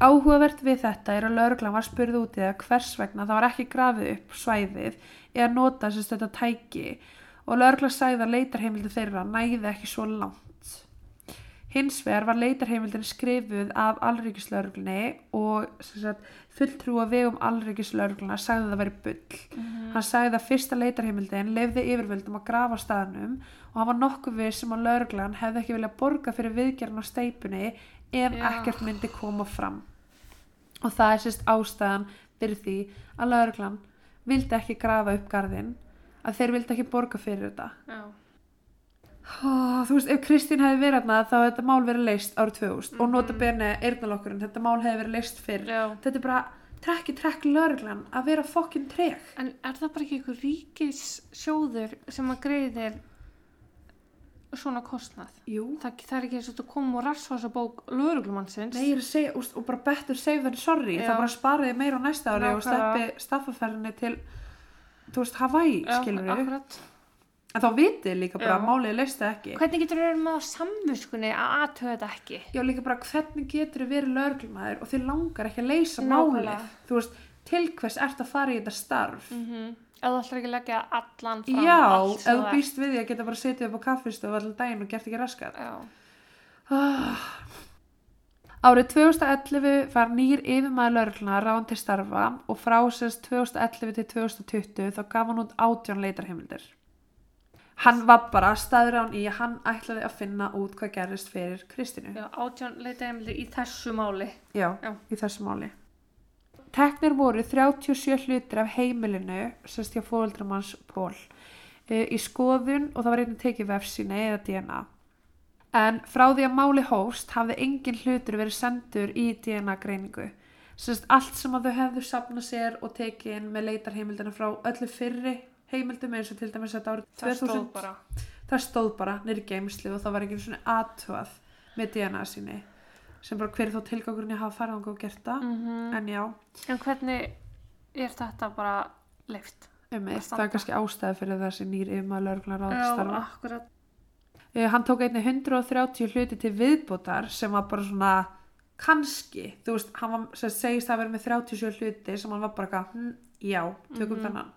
Áhugavert við þetta er að lauruglan var spurð út í það hvers vegna það var ekki grafið upp svæðið eða nota sérst þetta tæki og lauruglan sagði að leitarheimildi þeirra næði ekki svo langt. Hins vegar var leitarheimildin skrifuð af alríkislauruglunni og sem sagt, fulltrú að vegum alríkislaurugluna sagði að það væri bull. Hann sagði að fyrsta leitarheimildin lefði yfirvöldum að grafa staðnum og hann var nokkuð við sem að lauruglan hefði ekki viljað borga fyrir viðgerðin á steipunni ef Já. ekkert myndi koma fram. Og það er sérst ástæðan fyrir því að lauruglan vildi ekki grafa upp garðinn að þeir vildi ekki borga fyrir þetta. Já. Oh, þú veist, ef Kristín hefði verið þarna þá hefði þetta mál verið leist árið 2000 og Mhm. nota bene eyrnalokkurinn, þetta mál hefði verið leist fyrr. Já. Þetta er bara trekk í trekk lauruglan að vera fokkin treg. En er það bara ekki einhver ríkis sjóður sem að greiðir svona kostnað? Jú. Það, það er ekki eins og þetta kom úr rassvása bók lögreglumannsins. Nei, segja, úst, og bara betur safe than sorry. Já. Það bara spariði meira á næsta ári og Nákvæmlega. steppi staffaferðinni til, þú veist, Hawaii, Já, skilur við. akkurat. En þá vitið líka bara að málið leist það ekki. Hvernig getur þau verið með á samviskunni að aðtöða þetta ekki? Já, líka bara hvernig getur þið verið lauruglumæður og þið langar ekki að leysa Nákvæmlega. málið. Þú veist, til hvers ert að fara í þetta starf? Mm Ef þú ætlar ekki að leggja allan fram Já, ef þú býst við því að geta bara setið upp á kaffistofu allan daginn og gert ekki raskat. Já. Ah. Árið 2011 var nýr yfirmaður lauruglunar ráðan til starfa og frá sérst 2011 til 2020 þá gaf hann út átján leitarheimildir. Hann var bara staður án í að hann ætlaði að finna út hvað gerist fyrir Kristínu. Já, átján leita heimildir í þessu máli. Já, Já. í þessu máli. Teknir voru 37 hlutir af heimilinu, sérst hjá fóreldrum hans Pól, e, í skoðun og það var einnig tekið vefsíni eða DNA. En frá því að máli hóst hafði engin hlutur verið sendur í DNA greiningu. Sérst allt sem að þau hefðu sapnað sér og tekið inn með leitarheimildina frá öllu fyrri heimildum eins og til dæmis þetta árið Það 2000 stóð bara. það stóð bara nýri geimsli og það var ekki svona aðtöð með DNA síni sem bara hver er þá tilgangurinn að hafa farið og gert það. Mm en já, En hvernig er þetta bara leift? um það er kannski ástæði fyrir þessi nýr Já, ráðstarfa akkurat. uh, hann tók einni 130 hluti til viðbótar sem var bara svona kannski, þú veist, hann var, segist að vera með 37 hluti sem hann var bara eitthvað, hm, já, tökum Mhm. þennan.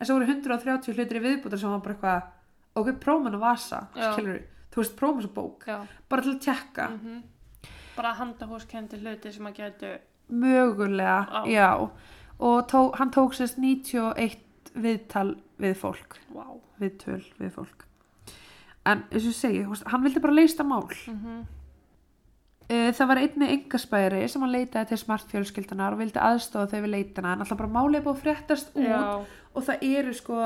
En svo voru 130 hlutir í viðbótar sem hann var bara eitthvað, ok, prófum að vasa skilur þú veist, prófum þess að bók. Já. bara til að tjekka Mm Bara handahúskendi hluti sem að getu... mögulega, Já. já og tó, hann tók sérst 91 viðtal við fólk Vá. viðtöl við fólk en eins og segi, hann vildi bara leysta mál Mm uh, það var einni engaspæri sem hann leitaði til smart fjölskyldunar og vildi aðstofa þau við leitana en alltaf bara málið búið fréttast út Já. og það eru sko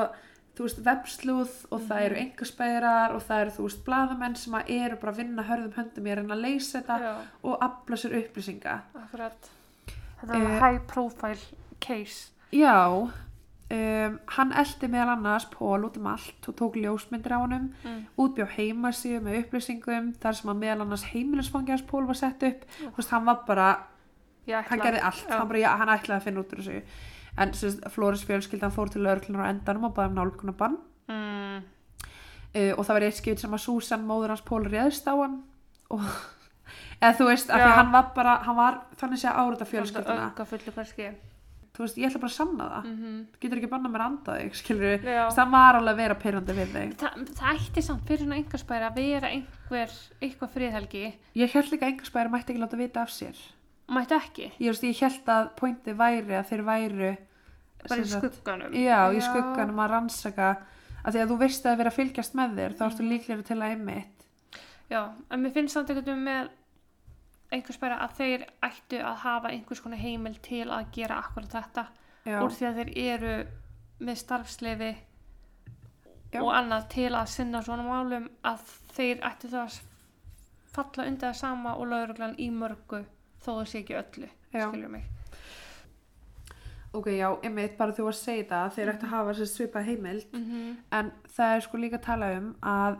þú veist, webslúð og það eru engaspærar og það eru, þú veist, blaðamenn sem að eru bara að vinna hörðum höndum í að reyna að leysa þetta Já, og afla sér upplýsinga akkurat. Þetta var high profile case. Já, um, hann eldi meðal annars Pól út um allt og tók ljósmyndir á honum, Mm. útbjó heimasíðu með upplýsingum, þar sem að meðal annars heimilisfangi hans Pól var sett upp, þú veist, hann var bara, hann gerði allt, Já. hann, bara, já, hann ætlaði að finna út úr þessu. En Flóris fjölskyldan fór til lauruklunar á endanum og bæði um nálgunabann Mm. uh, og það var eitt skipt sem að Susan, móður hans Pól, réðst á hann. Og, eða þú veist, af því að hann var bara, hann var þannig að áruta fjölskylduna, þú veist, ég ætla bara að sanna það, Mm getur ekki banna mér að anda þig, skilur við, það var alveg að vera pyrrandi við þig. Þa, það ætti samt fyrir svona engarspæri að vera einhver, eitthvað friðhelgi. ég held líka að engarspæri mætti ekki láta vita af sér. Mættu ekki. ég, veist, ég held að pointið væri að þeir væru Bara í skugganum. já, í skugganum að rannsaka að því að þú veist að það er verið að fylgjast með þér þá ertu líklega til að einmitt Já, en mér finnst samt einhvern veginn með einhverspæri að þeir ættu að hafa einhvers konar heimil til að gera akkurat þetta já, úr því að þeir eru með starfsleifi Já. og annað til að sinna svona málum að þeir ættu það að falla undir það sama og lauruglan í mörgu þó það sé ekki öllu, Já. skiljum mig ok, já, einmitt bara þú að segja það þeir ættu að hafa sér svipað heimild mm -hmm. en það er sko líka að tala um að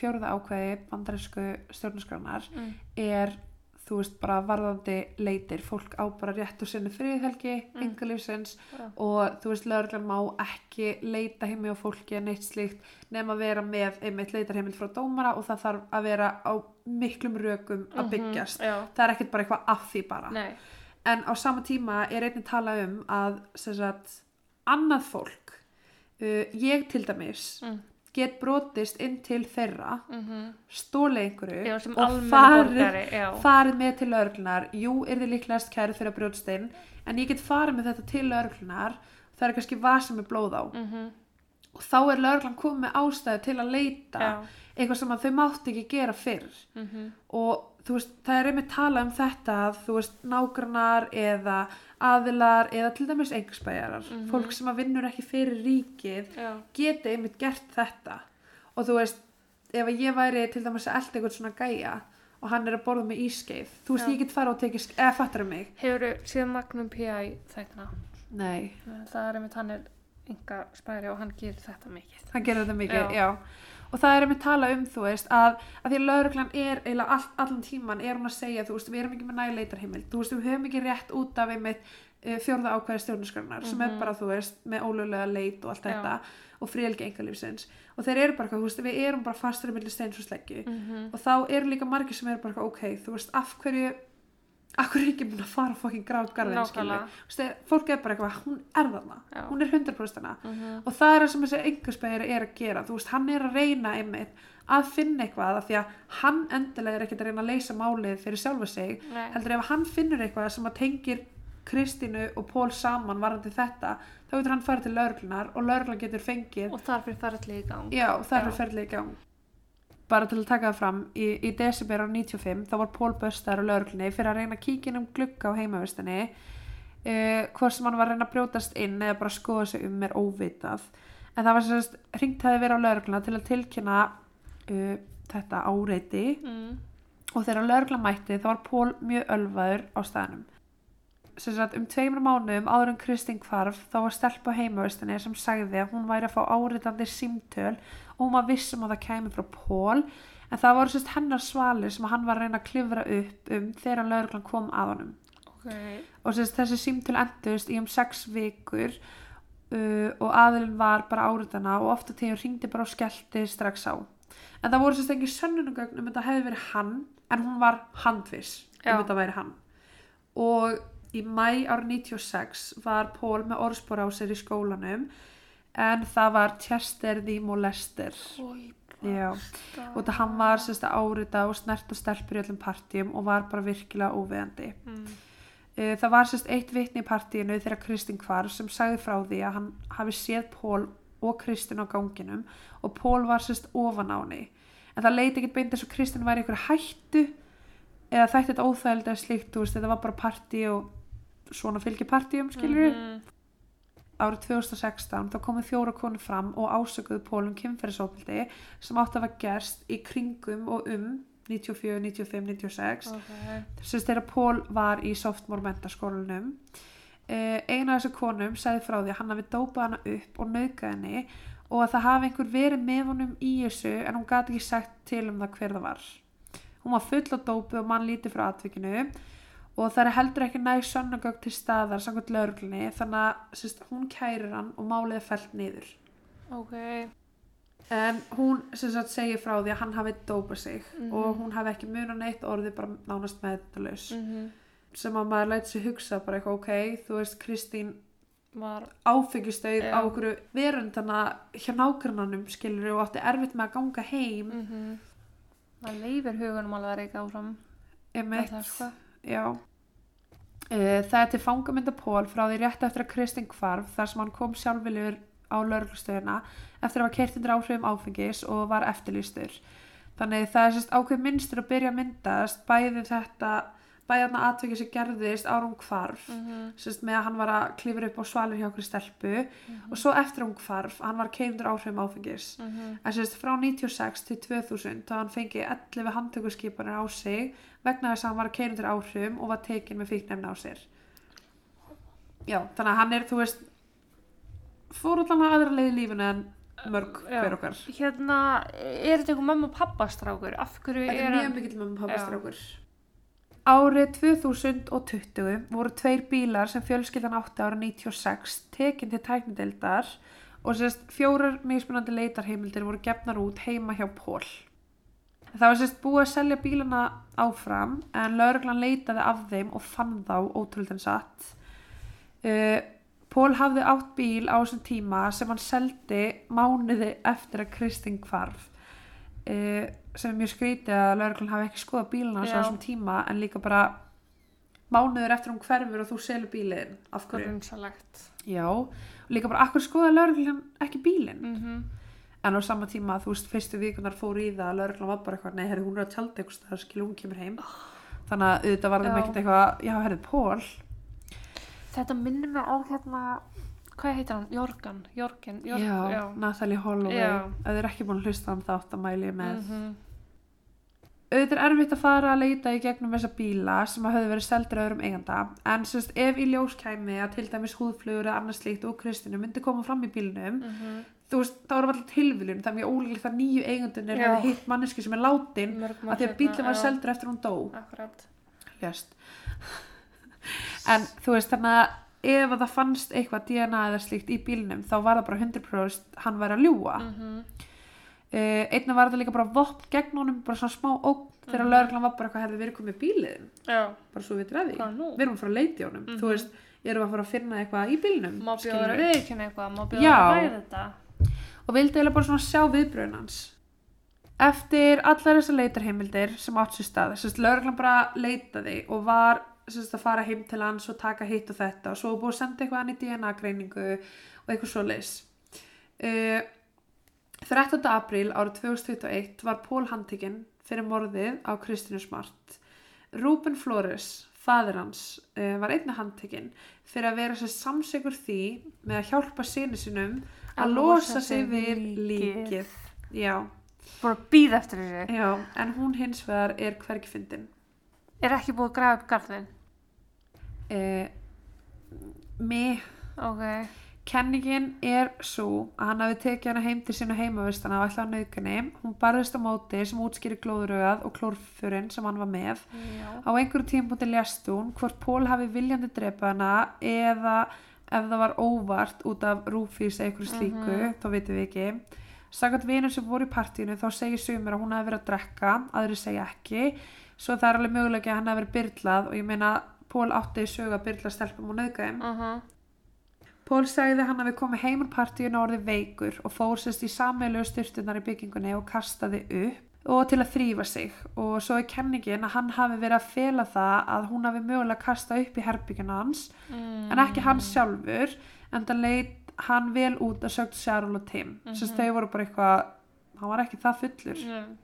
fjórða ákveði bandarísku stjórnarskránar mm. er þú veist bara varðandi leitir fólk á bara rétt og sinni friðhelgi Mm. mm. yngalífsins Já. og þú veist lögreglan má ekki leita heimi á fólki en eitt slíkt nema að vera með einmitt leitarheimild frá dómara og það þarf að vera á miklum rökum að byggjast Mhm, Já, það er ekkert bara eitthvað af því bara nei, en á sama tíma er einnig tala um að sem sagt, annað fólk uh, ég til dæmis Mm. get brotist inn til þeirra Mm stólið einhverju Já, sem og farið, farið með til örglunar jú, er þið líklegast kærið fyrir að brjótst inn en ég get farið með þetta til örglunar það er kannski vasa með blóð á. Mm og þá er lögreglan komið ástæðu til að leita Já. eitthvað sem þau mátti ekki gera fyrr Mm og þú veist, það er einmitt tala um þetta að þú veist, nágrannar eða aðilar eða til dæmis einhversbæjarar, Mhm. fólk sem að vinnur ekki fyrir ríkið Já. geti einmitt gert þetta og þú veist, ef ég væri til dæmis að elda eitthvað svona gæja og hann er að borða með ískeið, þú veist, Já. ég get fara og tekið, eða fattar um mig Hefur síðan Magnum P.I. þættina? Nei, Það er einmitt hann er enga spæri og hann gerir þetta mikið. hann gerir þetta mikið, Já. já. Og það er einmitt tala um, þú veist, að, að því að lauruglan er, eiginlega all, allan tíman er hún að segja, þú veist, við erum ekki með næg leitarheimild, þú veist, við höfum ekki rétt út af einmitt uh, fjórða ákvæði stjórnarskránar sem er Mhm. bara, þú veist, með ólöglega leit og allt Já. þetta og fríhelgi engalífsins. Og þeir eru bara, þú veist, við erum bara fastur milli steins og sleggju Mm og þá eru líka margir sem eru bara, ok, þú veist, af hverju, hverju er ekki búin að fara fokkin grátt garðin, skilur. Þú veist, fólk er bara eitthvað, hún er þarna, Já. hún er 100% þarna -hmm. og það er það sem þessi einhversbæðir er að gera þú veist, hann er að reyna einmitt að finna eitthvað af því að hann endilega er ekkert að reyna að leysa málið fyrir sjálfa sig Nei. heldur ef hann finnur eitthvað sem að tengir Kristínu og Pól saman varandi þetta, þá getur hann farið til lauruglunar og lauruglan getur fengið Og þar fyrir ferðli í gang. já, Já. ferðlega í gang bara til að taka það fram í, í desember á 95 þá var Pól Böstar á lauruglunni fyrir að reyna að kíkja um glugga á heimavistinni uh, hvort sem hann var að reyna að brjótast inn eða bara skoða sig um er óvitað. En það var sérst hringt hefði verið á laurugluna til að tilkynna uh, þetta áreiti. Mm. og þegar lauruglan mætti þá var Pól mjög ölvaður á staðnum sagt um tveimur mánuðum áður en Kristín hvarf þá var stelpa á heimavistinni sem sagði að hún væri að fá áritandi símtöl og hún var vissum að það kæmi frá Pól en það voru sérst hennar svalir sem hann var að reyna að klifra upp um þegar lauruglan kom að honum. Ok. og sérst þessi símtöl endust í um sex vikur uh, og aðilinn var bara áritana og ofta tíður ringdi bara og skellti strax á. En það voru sérst ekki sönnunugögn um þetta hefði verið hann en hún var handviss um þetta væri hann. Og í mæ árið 96 var Pól með orðspor á sér í skólanum en það var Chester the Molester og þetta hann var sérst að árita og snerta stelpur í öllum partíum og var bara virkilega óveðandi Mm. Uh, Það var sérst eitt vitni í partíinu þegar Kristín hvarf sem sagði frá því að hann hafi séð Pól og Kristín á ganginum og Pól var sérst ofan á henni. En það leiti ekki beint eins og Kristín var í einhverju hættu eða þætti þetta óþægilega eða slíkt, þú veist, þetta var bara partí og svona fylgir partíum, skilur við. Mhm. Árið 2016 þá komið fjóra konur fram og ásökuðu Pól um kynferðisópildi sem átti að hafa gerst í kringum og um 94, 95, 96 Ok. sem þegar Pól var í softmore mentaskólanum eina af þessu konum sagði frá því að hann hafi dópað hana upp og nauðgað henni og að það hafi einhver verið með honum í þessu en hún gati ekki sagt til um það hver það var hún var full á dópu og mann lítið frá atvikinu og það er heldur ekki næg sönnagögg til staðar samkvæmt lögreglunni þannig að sérst, hún kærir hann og málið er fellt niður Ok. en hún sagt segir frá því að hann hafi dópað sig Mhm. og hún hafi ekki munað neitt orðið bara nánast meðdalaus Mm sem að maður læti sig hugsa bara eitthvað ok, þú veist Kristín Var, áfengistauð Já. á okkur verundana hjá nágrannanum skilur og átti erfitt með að ganga heim mm. mm Það leifir hugunum alveg reyka áfram. emitt. Já. Uh, það er til fangamynda Pól frá því rétt eftir að Kristín hvarf þar sem hann kom sjálfviljur á lauruglustöðuna eftir að hafa kert undir áhrifum áfengis og var eftirlýstur. Þannig það er sérst ákveð minnstur að byrja að myndast bæði þetta bæði þarna atvikið sem gerðist árum hvarf Mm sérst, með að hann var að klifra upp á svalir hjá okkur stelpu og svo eftir hún hvarf, hann var keimdur áhrifum áfengis. -hmm. en sérst frá 96 til 2000 þá hann fengið 11 handtökurskipanir á sig vegna þess að hann var keimdur áhrifum og var tekin með fíknefni á sér já, þannig að hann er, þú veist fór allan að aðra leið í lífinu en mörg hver okkar Hérna, er þetta eitthvað mömmu og pappastrákur? Þetta er er hann... mjög mikill með Já. pappastrákur Árið 2020 voru tveir bílar sem fjölskyldan átti ára 96 tekin til tæknidildar og sérst fjórar mismunandi leitarheimildir voru gefnar út heima hjá Pól. Það var sérst búið að selja bílana áfram en lauruglan leitaði af þeim og fann þá ótrúldin satt. Uh, Pól hafði átt bíl á þessum tíma sem hann seldi mánuði eftir að Kristín hvarf. Uh, sem er mjög skrítið að lauruglan hafi ekki skoðað bílana á þessum tíma en líka bara mánuður eftir hún hverfur og þú selur bílinn. Af hverju? Grunsalegt. Já, og líka bara akkur skoða lauruglan ekki bílinn Mm en á sama tíma þú veist fyrstu vikunar fór í það að lauruglan var bara eitthvað, nei, herri, hún er að tjalda eitthvað staðar, skil hún kemur heim þannig að auðvitað var þeim Já. ekkert eitthvað já, herri, Pól Þetta minnir mig á hérna, hvað heitir hann? Jorgan, Jorgen, Jorg, já, Natalie Holloway Já. ef þið er ekki búin að hlusta hann þátt að mæli ég með Mhm. auðvitað er erfitt að fara að leita í gegnum þessa bíla sem að höfðu verið seldur öðrum eiganda en sérst, ef í ljós kæmi að til dæmis húðflugur eða annars slíkt og kristinu myndi koma fram í bílnum Mhm. Þú veist, þá er alltaf tilviljun það er mjög ólíklegt að nýju eigandunir Já. hefði hitt manneski sem er látin að því að bílinn var seldur eftir hún dó Akkurat. en þú veist þannig að ef að það fannst eitthvað DNA eða slíkt í bílnum þá var það bara 100% hann væri að ljúa mm. Mm einnig var það líka bara vopn gegn honum bara svona smá ógn þegar Mhm. lögreglan var bara eitthvað hefði verið komið bílinn Já, bara svo við drefi hvað nú? við erum fara að leita í honum Mhm. þú veist, erum að fara að finna eitthvað í bílnum Má bjóða að viðkynna eitthvað, má bjóða Já. að ræða þetta. Og vildi eiginlega bara svona sjá viðbröðin hans eftir allar þessar leitarheimildir sem átt sér stað að lögreglan bara leitaði og var sérst, að fara heim til hans og taka hitt og þetta og svo búið að senda eitthvað hann í DNA greiningu og eitthvað svo leis uh, 13. apríl árið 2021 var Pól handtekinn fyrir morðið á Kristínu Smart Rúben Flores fadir hans uh, var einnig handtekinn fyrir að vera sér samsegur því með að hjálpa síni sinum að losa sig við líkið já, Bara býð eftir þessu. já, en hún hins vegar er hvergi fyndin Er ekki búið að grafa upp garðin? uh, mig Ok. Kenningin er svo að hann hafi tekið hana heim til sína heimavistana ætlaði að nauðgunni. Hún barðist á móti sem útskýri glóðurögað og klórfurinn sem hann var með. Já. Á einhverju tímpúti lést hún hvort Pól hafi viljandi drepa hana eða ef það var óvart út af rúfís eða einhverju slíku, Mhm. þá vitum við ekki. Sagat vinur sem voru í partíinu þá segir sumir að hún hafi verið að drekka, aðri segja ekki. Svo það er alveg mögulega að hann hafi verið byrlað og ég meina Pól átti í sögu að byrla stelpum og nauðgæðum. Uh -huh. Pól sagði að hann hafi komið heim úr partíinu og orðið veikur og fór sérst í sammeilegu styrtunar í byggingunni og kastaði upp og til að þrýfa sig og svo er kenningin að hann hafi verið að fela það að hún hafi mögulega kastað upp í herbygginu hans mm. en ekki hann sjálfur en það leit hann vel út að sögt Sharon og Tim mm Mhm. þau voru bara eitthvað hann var ekki það fullur Mm.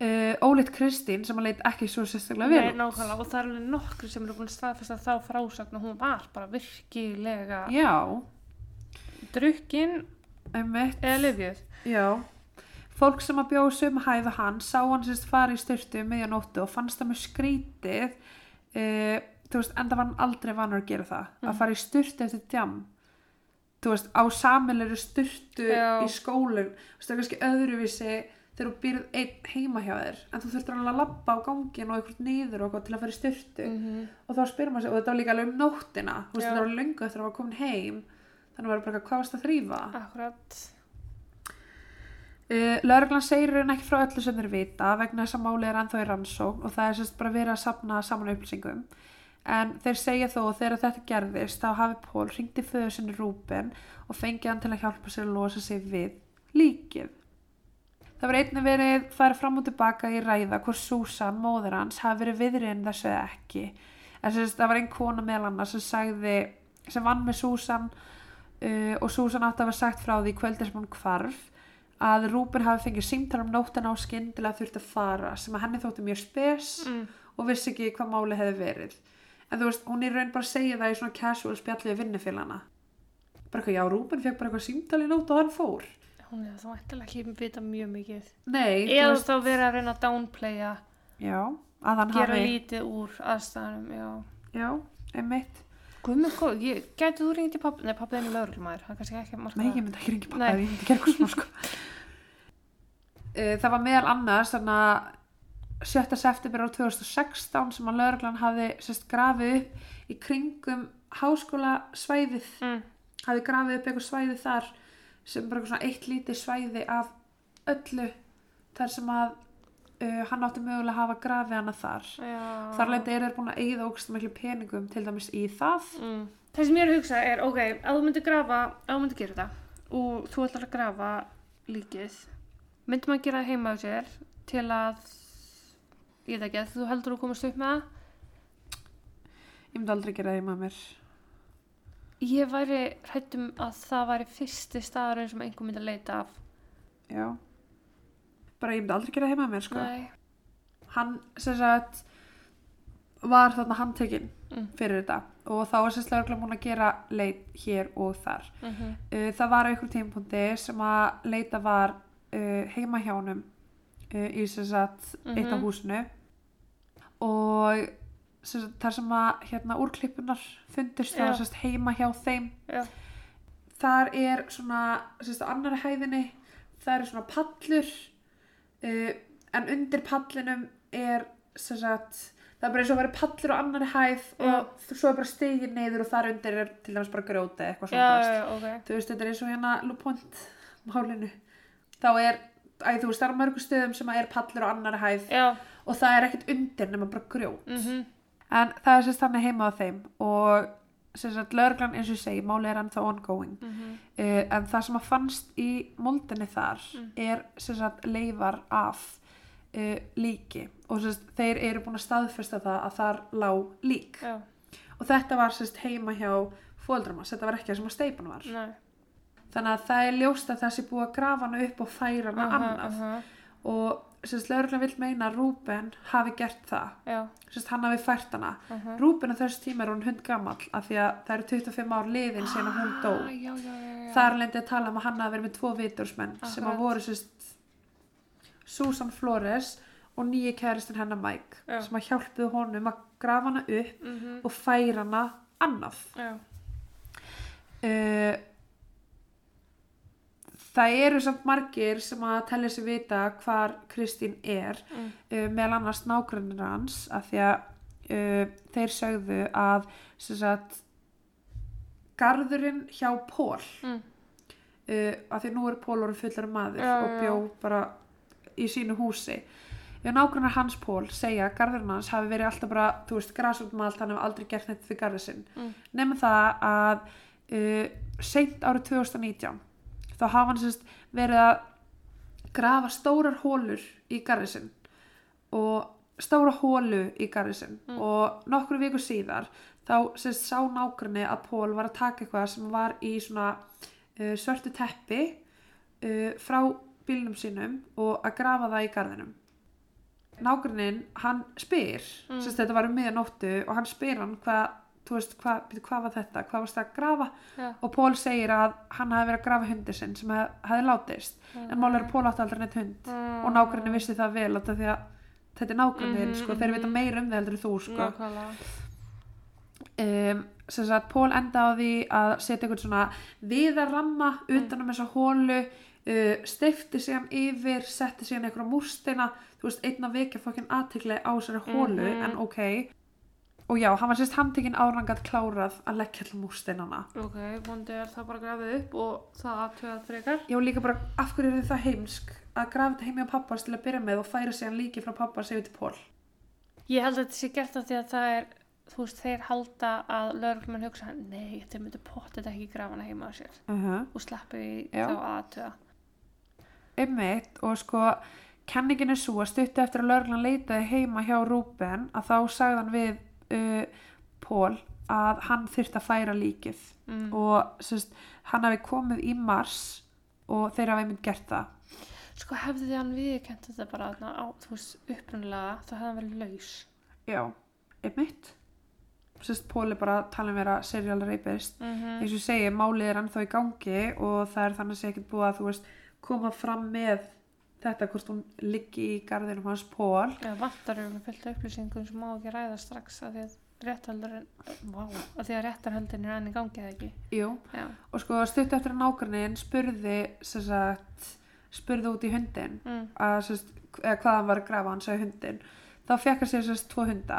uh, Ólitt Kristín sem hann leit ekki svo sérstaklega Nei, vel út. nákvæmlega, og það er alveg nokkru sem eru búin að staðfesta þá frásagn og hún var bara virkilega já, drukkin einmitt eða lifjuð. Já, fólk sem að bjóða sömu hæðu hann sá hann sérst fara í styrtu um miðjanóttu og fannst það með skrítið uh, þú veist, enda var hann aldrei vanur að gera það Mhm. að fara í styrtu eftir djam þú veist, á samilegri styrtu Já. í veist, það er kannski öðruvísi þegar þú býrð einn heima hjá þér en þú þurftur alveg að labba á gangin og eitthvað niður og til að fara í styrtu -hmm. og þá spyrir maður sig, og þetta var líka alveg um nóttina þú veist, Já. þetta var löngu eftir að var komin heim þannig var bara, hvað varst að þrýfa? Akkurat. Uh, Lörglan segir hann ekki frá öllu sem þeir vita vegna þess að máli er ennþá í rannsókn og það er sérst bara verið að sapna saman upplýsingum en þeir segja þó að þegar þetta gerðist þá hafi Pól hringti föðu sinni Rúben og fengið hann til að hjálpa sér að losa sig við líkið. Það var einnig verið farið fram og tilbaka í ræða hvort Susan, móður hans, hafi verið viðriðin þessu eða ekki. En sérst, það var einn kona meðal annars sem sagði, sem vann með Susan uh, og Susan átti að hafa sagt frá því kvöldi sem hún hvarf að Rúben hafi fengið símtal um nóttina á skyndilega þurfti að fara sem að henni þótti mjög spes Mm. og vissi ekki hvað máli hefði verið en þú veist, hún er raun bara að segja það í svona casual spjallið vinnufélana bara eitthvað, já, Rúben fekk bara eitthvað símtal í nótt og hann fór Hún hefði þá ættilega ekki vita mjög mikið. nei, Eða veist, þá verið að reyna að downplaya, já, að hann gera hafi lítið úr aðstæðanum, já. já, einmitt Guð með góð, ég, gæti þú ringt í pappi, nei pappi er með lögreglumæður, hann kannski ekki marka Nei, ég myndi ekki ringi pappa Nei. ég myndi gera eitthvað svona sko. Eh, Það var meðal annars þannig að 7. september á 2016 sem að lauruglan hafði sérst grafið upp í kringum háskóla svæðið Mm. hafði grafið upp eitthvað svæði þar sem bara eitthvað svona eitt lítið svæði af öllu þar sem að uh, hann átti mögulega að hafa grafið hana þar Já. þar lendi er þeir búin að eigða ógst miklu peningum til dæmis í það Mm. Það sem ég er að hugsa er, ok, ef þú myndir grafa, ef þú myndir gera þetta og þú ætlar að grafa líkið, myndir maður gera það heima á sér til að, ég veit ekki, að þú heldur að komast upp með það? ég myndi aldrei gera heima með mér Ég væri hrættum að það væri fyrsti staðurinn sem einhver myndi að leita af. já bara ég myndi aldrei gera heima mér sko. Nei. hann sem sagt var þarna handtekinn Mm. fyrir þetta og þá var sérst lögreglan búin að gera leit hér og þar Mm -hmm. uh, það var einhver tímapunkti sem að leita var uh, heima hjá honum uh, í sem sagt eitt af Mhm. húsinu og sem sagt, þar sem að hérna úrklippunar fundist það var sagt heima hjá þeim Já. þar er svona á annari hæðinni það er svona pallur uh, en undir pallinum er sagt það er bara eins og að vera pallur á annari hæð og svo er bara stigið neyður og þar undir er til dæmis bara grjóti eitthvað svona já, drast. já, ok. þú veist, þetta er eins og hérna Lupont málinu. Þá er, æ, þú veist, það er á mörgum stöðum sem að er pallur á annari hæð og það er ekkert undir nema bara grjót. Mhm, en það er sérst þannig heima á þeim og lögreglan eins og ég segi máli er ennþá ongoing. Mhm, uh, en það sem að fannst í moldinni þar Mm. er að leifar af uh, líki. Og sérst þeir eru búin að staðfesta það að þar lá lík. Já, og þetta var sérst heima hjá fóldramas, þetta var ekki það sem að steipan var. Nei. þannig að það er ljóst að það sé búið að grafa hana upp og færa hana Aha, annað. aha, og sérst lögreglan vil meina að Rúben hafi gert það. Sérst hann hafi fært hana. Aha. Rúben á þessu tíma er hún hund gamall af því að það eru 25 ár liðin síðan að hún dó. Ah, Já, já, já, þar lendi að tala um að hann hafi verið með tvo vitursmenn sem að Akkurat. voru sérst Susan Flores og nýji kæristinn hennar Mike sem að hjálpuðu honum að grafa hana upp Mhm, og færa hana Já, uh, það eru samt margir sem að tellja sig vita hvar Kristín er mm, uh, meðal annars nágrannir hans af því að uh, þeir sögðu að sagt garðurinn hjá Pól mm, uh, af því nú er Pól orðið fullar maður Já, og já. bjó bara í sínu húsi Já, nágrannar hans Pól segja að garðurinn hans hafi verið alltaf bara, þú veist, allt, hann hefur aldrei gert neitt fyrir garðið sinn. Mm. Nefnum það að uh, seint árið 2019 þá hafa hann sérst verið að grafa stórar hólur í garðið sinn og stóra hólu í garðið sinn Mm. og nokkru vikur síðar þá sérst sá nágranni að Pól var að taka eitthvað sem var í svona uh, svörtu teppi uh, frá bílnum sínum og að grafa það í garðinum nágrannin, hann spyr Mm. mm. þetta var um miðanóttu og hann spyr hann hvað þú veist, hvað, hvað var þetta, hvað varst það að grafa? Já. og Pól segir að hann hafi verið að grafa hundi sinn sem hef, hefði látist. En mál er að Pól átti aldrei neitt hund. Mm. og nágrannin vissi það vel að þetta er nágrannin, Mhm, sko, þeir vita meira um það heldur þú, sko. Nákvæmlega. um, sem sagt Pól enda á því að setja einhvern svona viðarramma utan um þessa hólu uh, steifti síðan yfir setti síðan einhverja múrstina. Þú veist, einn að vekja fokkin aðtekli á þessari hólu Mhm. en ok og já, hann var sérst handtekinn árangat klárað að leggja allar múrstinana Ok, vondi er það bara grafið upp og það aðtöðað frekar. var líka bara, af hverju er það heimsk að grafa þetta heimi á pappas til að byrja með og færa síðan líki frá pappas yfir til Pól Ég held að þetta sé gert af því að það er, þú veist, þeir halda að lögreglumenn hugsa, nei, þeir myndu pottið ekki grafa hana heima á sér uh -huh. og Já. þá aðtöða. einmitt og sko kenningin er svo að stuttu eftir að lögreglan leitaði heima hjá Rúben að þá sagði hann við uh, Pól að hann þyrfti að færa líkið Mm. og sérst, hann hafi komið í mars og þeir hafi einmitt gert það Sko hefði þið hann viðkent þetta bara þarna á, þú veist, upprunalega, þá hefði hann verið laus. já, einmitt sérst, Pól er bara að tala um vera serial rapist Mm -hmm. eins og segi, málið er ennþá í gangi og það er þannig að sé ekkert búið að þú veist koma fram með þetta hvort hún liggi í garðinum hans Pól Já, vantar eru með fullt upplýsingum sem má ekki ræða strax að því að rétthaldurinn, vá, að því að réttarhaldin er enn í gangi eða ekki. Jú, Já. og sko stutt eftir að nágrannin spurði sagt, spurði út í hundin Mm. að sagt, eða hvað hann var að grafa hann sagði hundin þá fekk hann sér sagt tvo hunda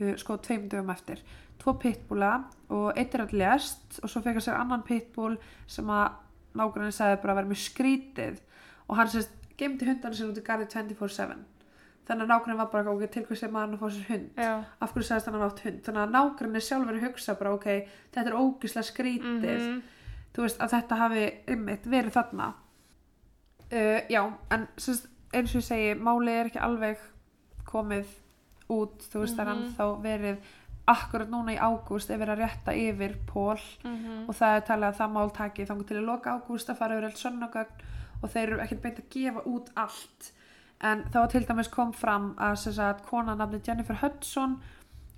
uh, sko tveim dögum eftir tvo pitbúla og eitt er að lést og svo fekk hann sér annan pitbúl sem að nágrannin sagði bara að vera með skrítið og hann sagt gemdi hundana sér út í garði 24-7 þannig að nágrann var bara ok, til hvers er maður að fá sér hund Já. af hverju sagðist hann að átt hund þannig að er sjálfur hugsa bara ok, þetta er ógislega skrítið Mhm. þú veist að þetta hafi ymmit verið þarna uh, já, en sérst, eins og ég segi málið er ekki alveg komið út, þú veist, það er Mhm. ennþá verið akkurat núna í ágúst er verið að rétta yfir Pól Mhm. og það er talið að það mál taki þannig til að loka ágúst að fara yfir allt sönnagögn og þeir eru ekkert beint að gefa út allt en þá til dæmis kom fram að, sagt, konan nafni Jennifer Hudson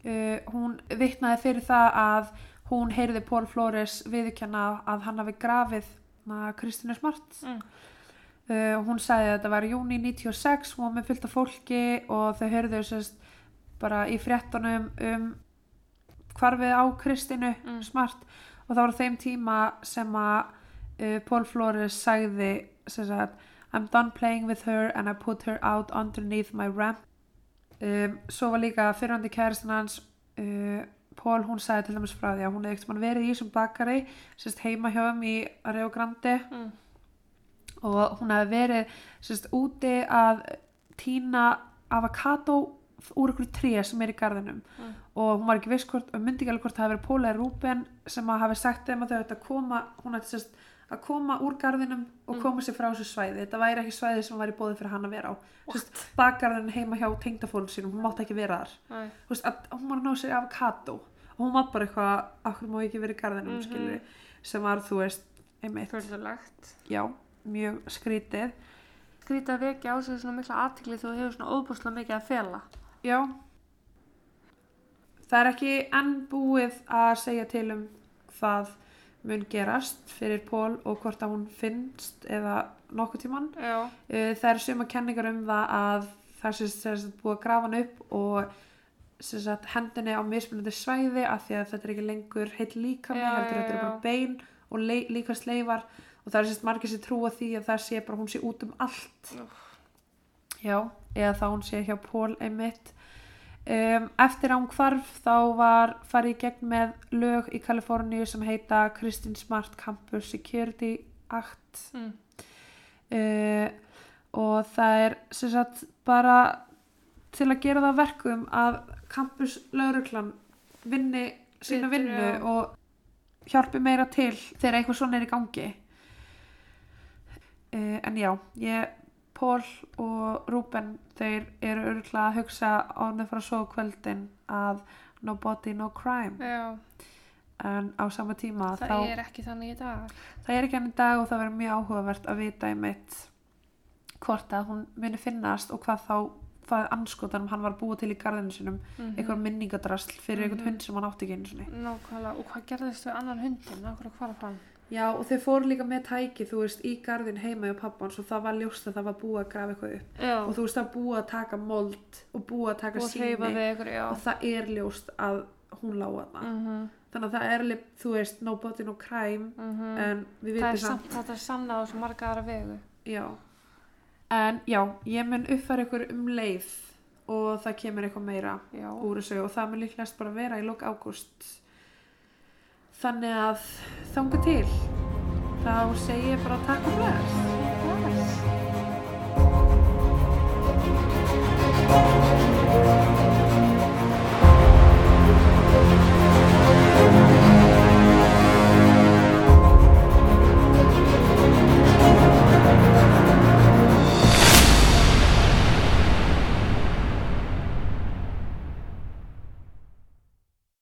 uh, hún vittnaði fyrir það að hún heyrði Pól Flores viðurkenna að hann hafi grafið na, Kristínu Smart Mm. uh, hún sagði að þetta var júni 96 hún var með fullt af fólki og þau heyrðu sérst bara í fréttunum um hvarfið á Kristínu Mm. Smart og það var þeim tíma sem að uh, Paul Flores sagði sem sagt I'm done playing with her and I put her out underneath my ramp um, svo var líka fyrrandi kæristan hans uh, Paul hún sagði til dæmis frá því að hún hefði ekkert verið í þessum bakari sérst heima hjá þeim í Rio Grande Mm. og hún hefði verið sérst úti að týna avokado úr ykkur tré sem er í garðinum Mm. og hún var ekki viss hvort, myndi ekki alveg hvort það hafi verið Póla Rúben sem að hafi sagt þeim að þau ætti að koma hún ætti sérst að koma úr garðinum og Mm. koma sér frá þessu svæði. Þetta væri ekki svæði sem væri bóðið fyrir hann að vera á. Sérst bakgarðin heima hjá tengdafólun sínum hún mátti ekki vera þar. Veist, að, hún var að ná sér avokado og hún var bara eitthvað, akkur má ekki vera í garðinum? Mhm. mm sem var þú veist einmitt, já, mjög skrítið. Skrítið að vekja á sig svona mikla aðtikli þú hefur svona óbúslega mikið að fela. Já. Það er ekki enn búið að segja til um hvað mun gerast fyrir Pól og hvort að hún finnst eða nokkuð tíman. Já. Það eru suma kenningar um það að það sagt búið að grafa hann upp og sagt hendinni á mismunandi svæði af því að þetta er ekki lengur heill líkami, Já, heldur þetta er bara bein og líka sleifar og það er sagt margir sem trúa því að það sé bara hún sé út um allt. Úff. Já, eða þá hún sé hjá Pól einmitt. Um, eftir hún hvarf þá var farið í gegn með lög í Kaliforníu sem heita Christine Smart Campus Security Act Mm. uh, og það er sem sagt bara til að gera það að verkum að campus lauruglan vinni sína vinnu já. og hjálpi meira til þegar eitthvað svona er í gangi uh, en já ég Pól og Rúben þeir eru örgulega að hugsa ánum frá svo kvöldin að no body no crime Já. en á sama tíma Það þá er ekki þannig í dag. það er ekki enn í dag og það verður mjög áhugavert að vita einmitt hvort að hún muni finnast og hvað þá hvað anskotanum hann var að búa til í garðinu sinum Mm eitthvað minningadrasl fyrir einhvern Mhm. hund sem hann átti ekki einu sinni Nákvæmlega. Og hvað gerðist við annan hundin? Nákvæmlega hvað er hann? Já og þau fóru líka með tæki þú veist í garðin heima hjá pappans og það var ljóst að það var búið að grafa eitthvað upp Já. og þú veist það búið að taka mold og búið að taka og síni við já. og það er ljóst að hún lága það Mm þannig að það er alveg, þú veist no body no crime en við Það er vitum samt samt þetta er sanna á svo marga aðra vegu. Já. En já, ég mun uppfæra ykkur um leið og það kemur eitthvað meira Já. úr þessu og það mun líklegast bara vera í lok ágúst. Þannig að þanga til. Þá segi ég bara takk og bless.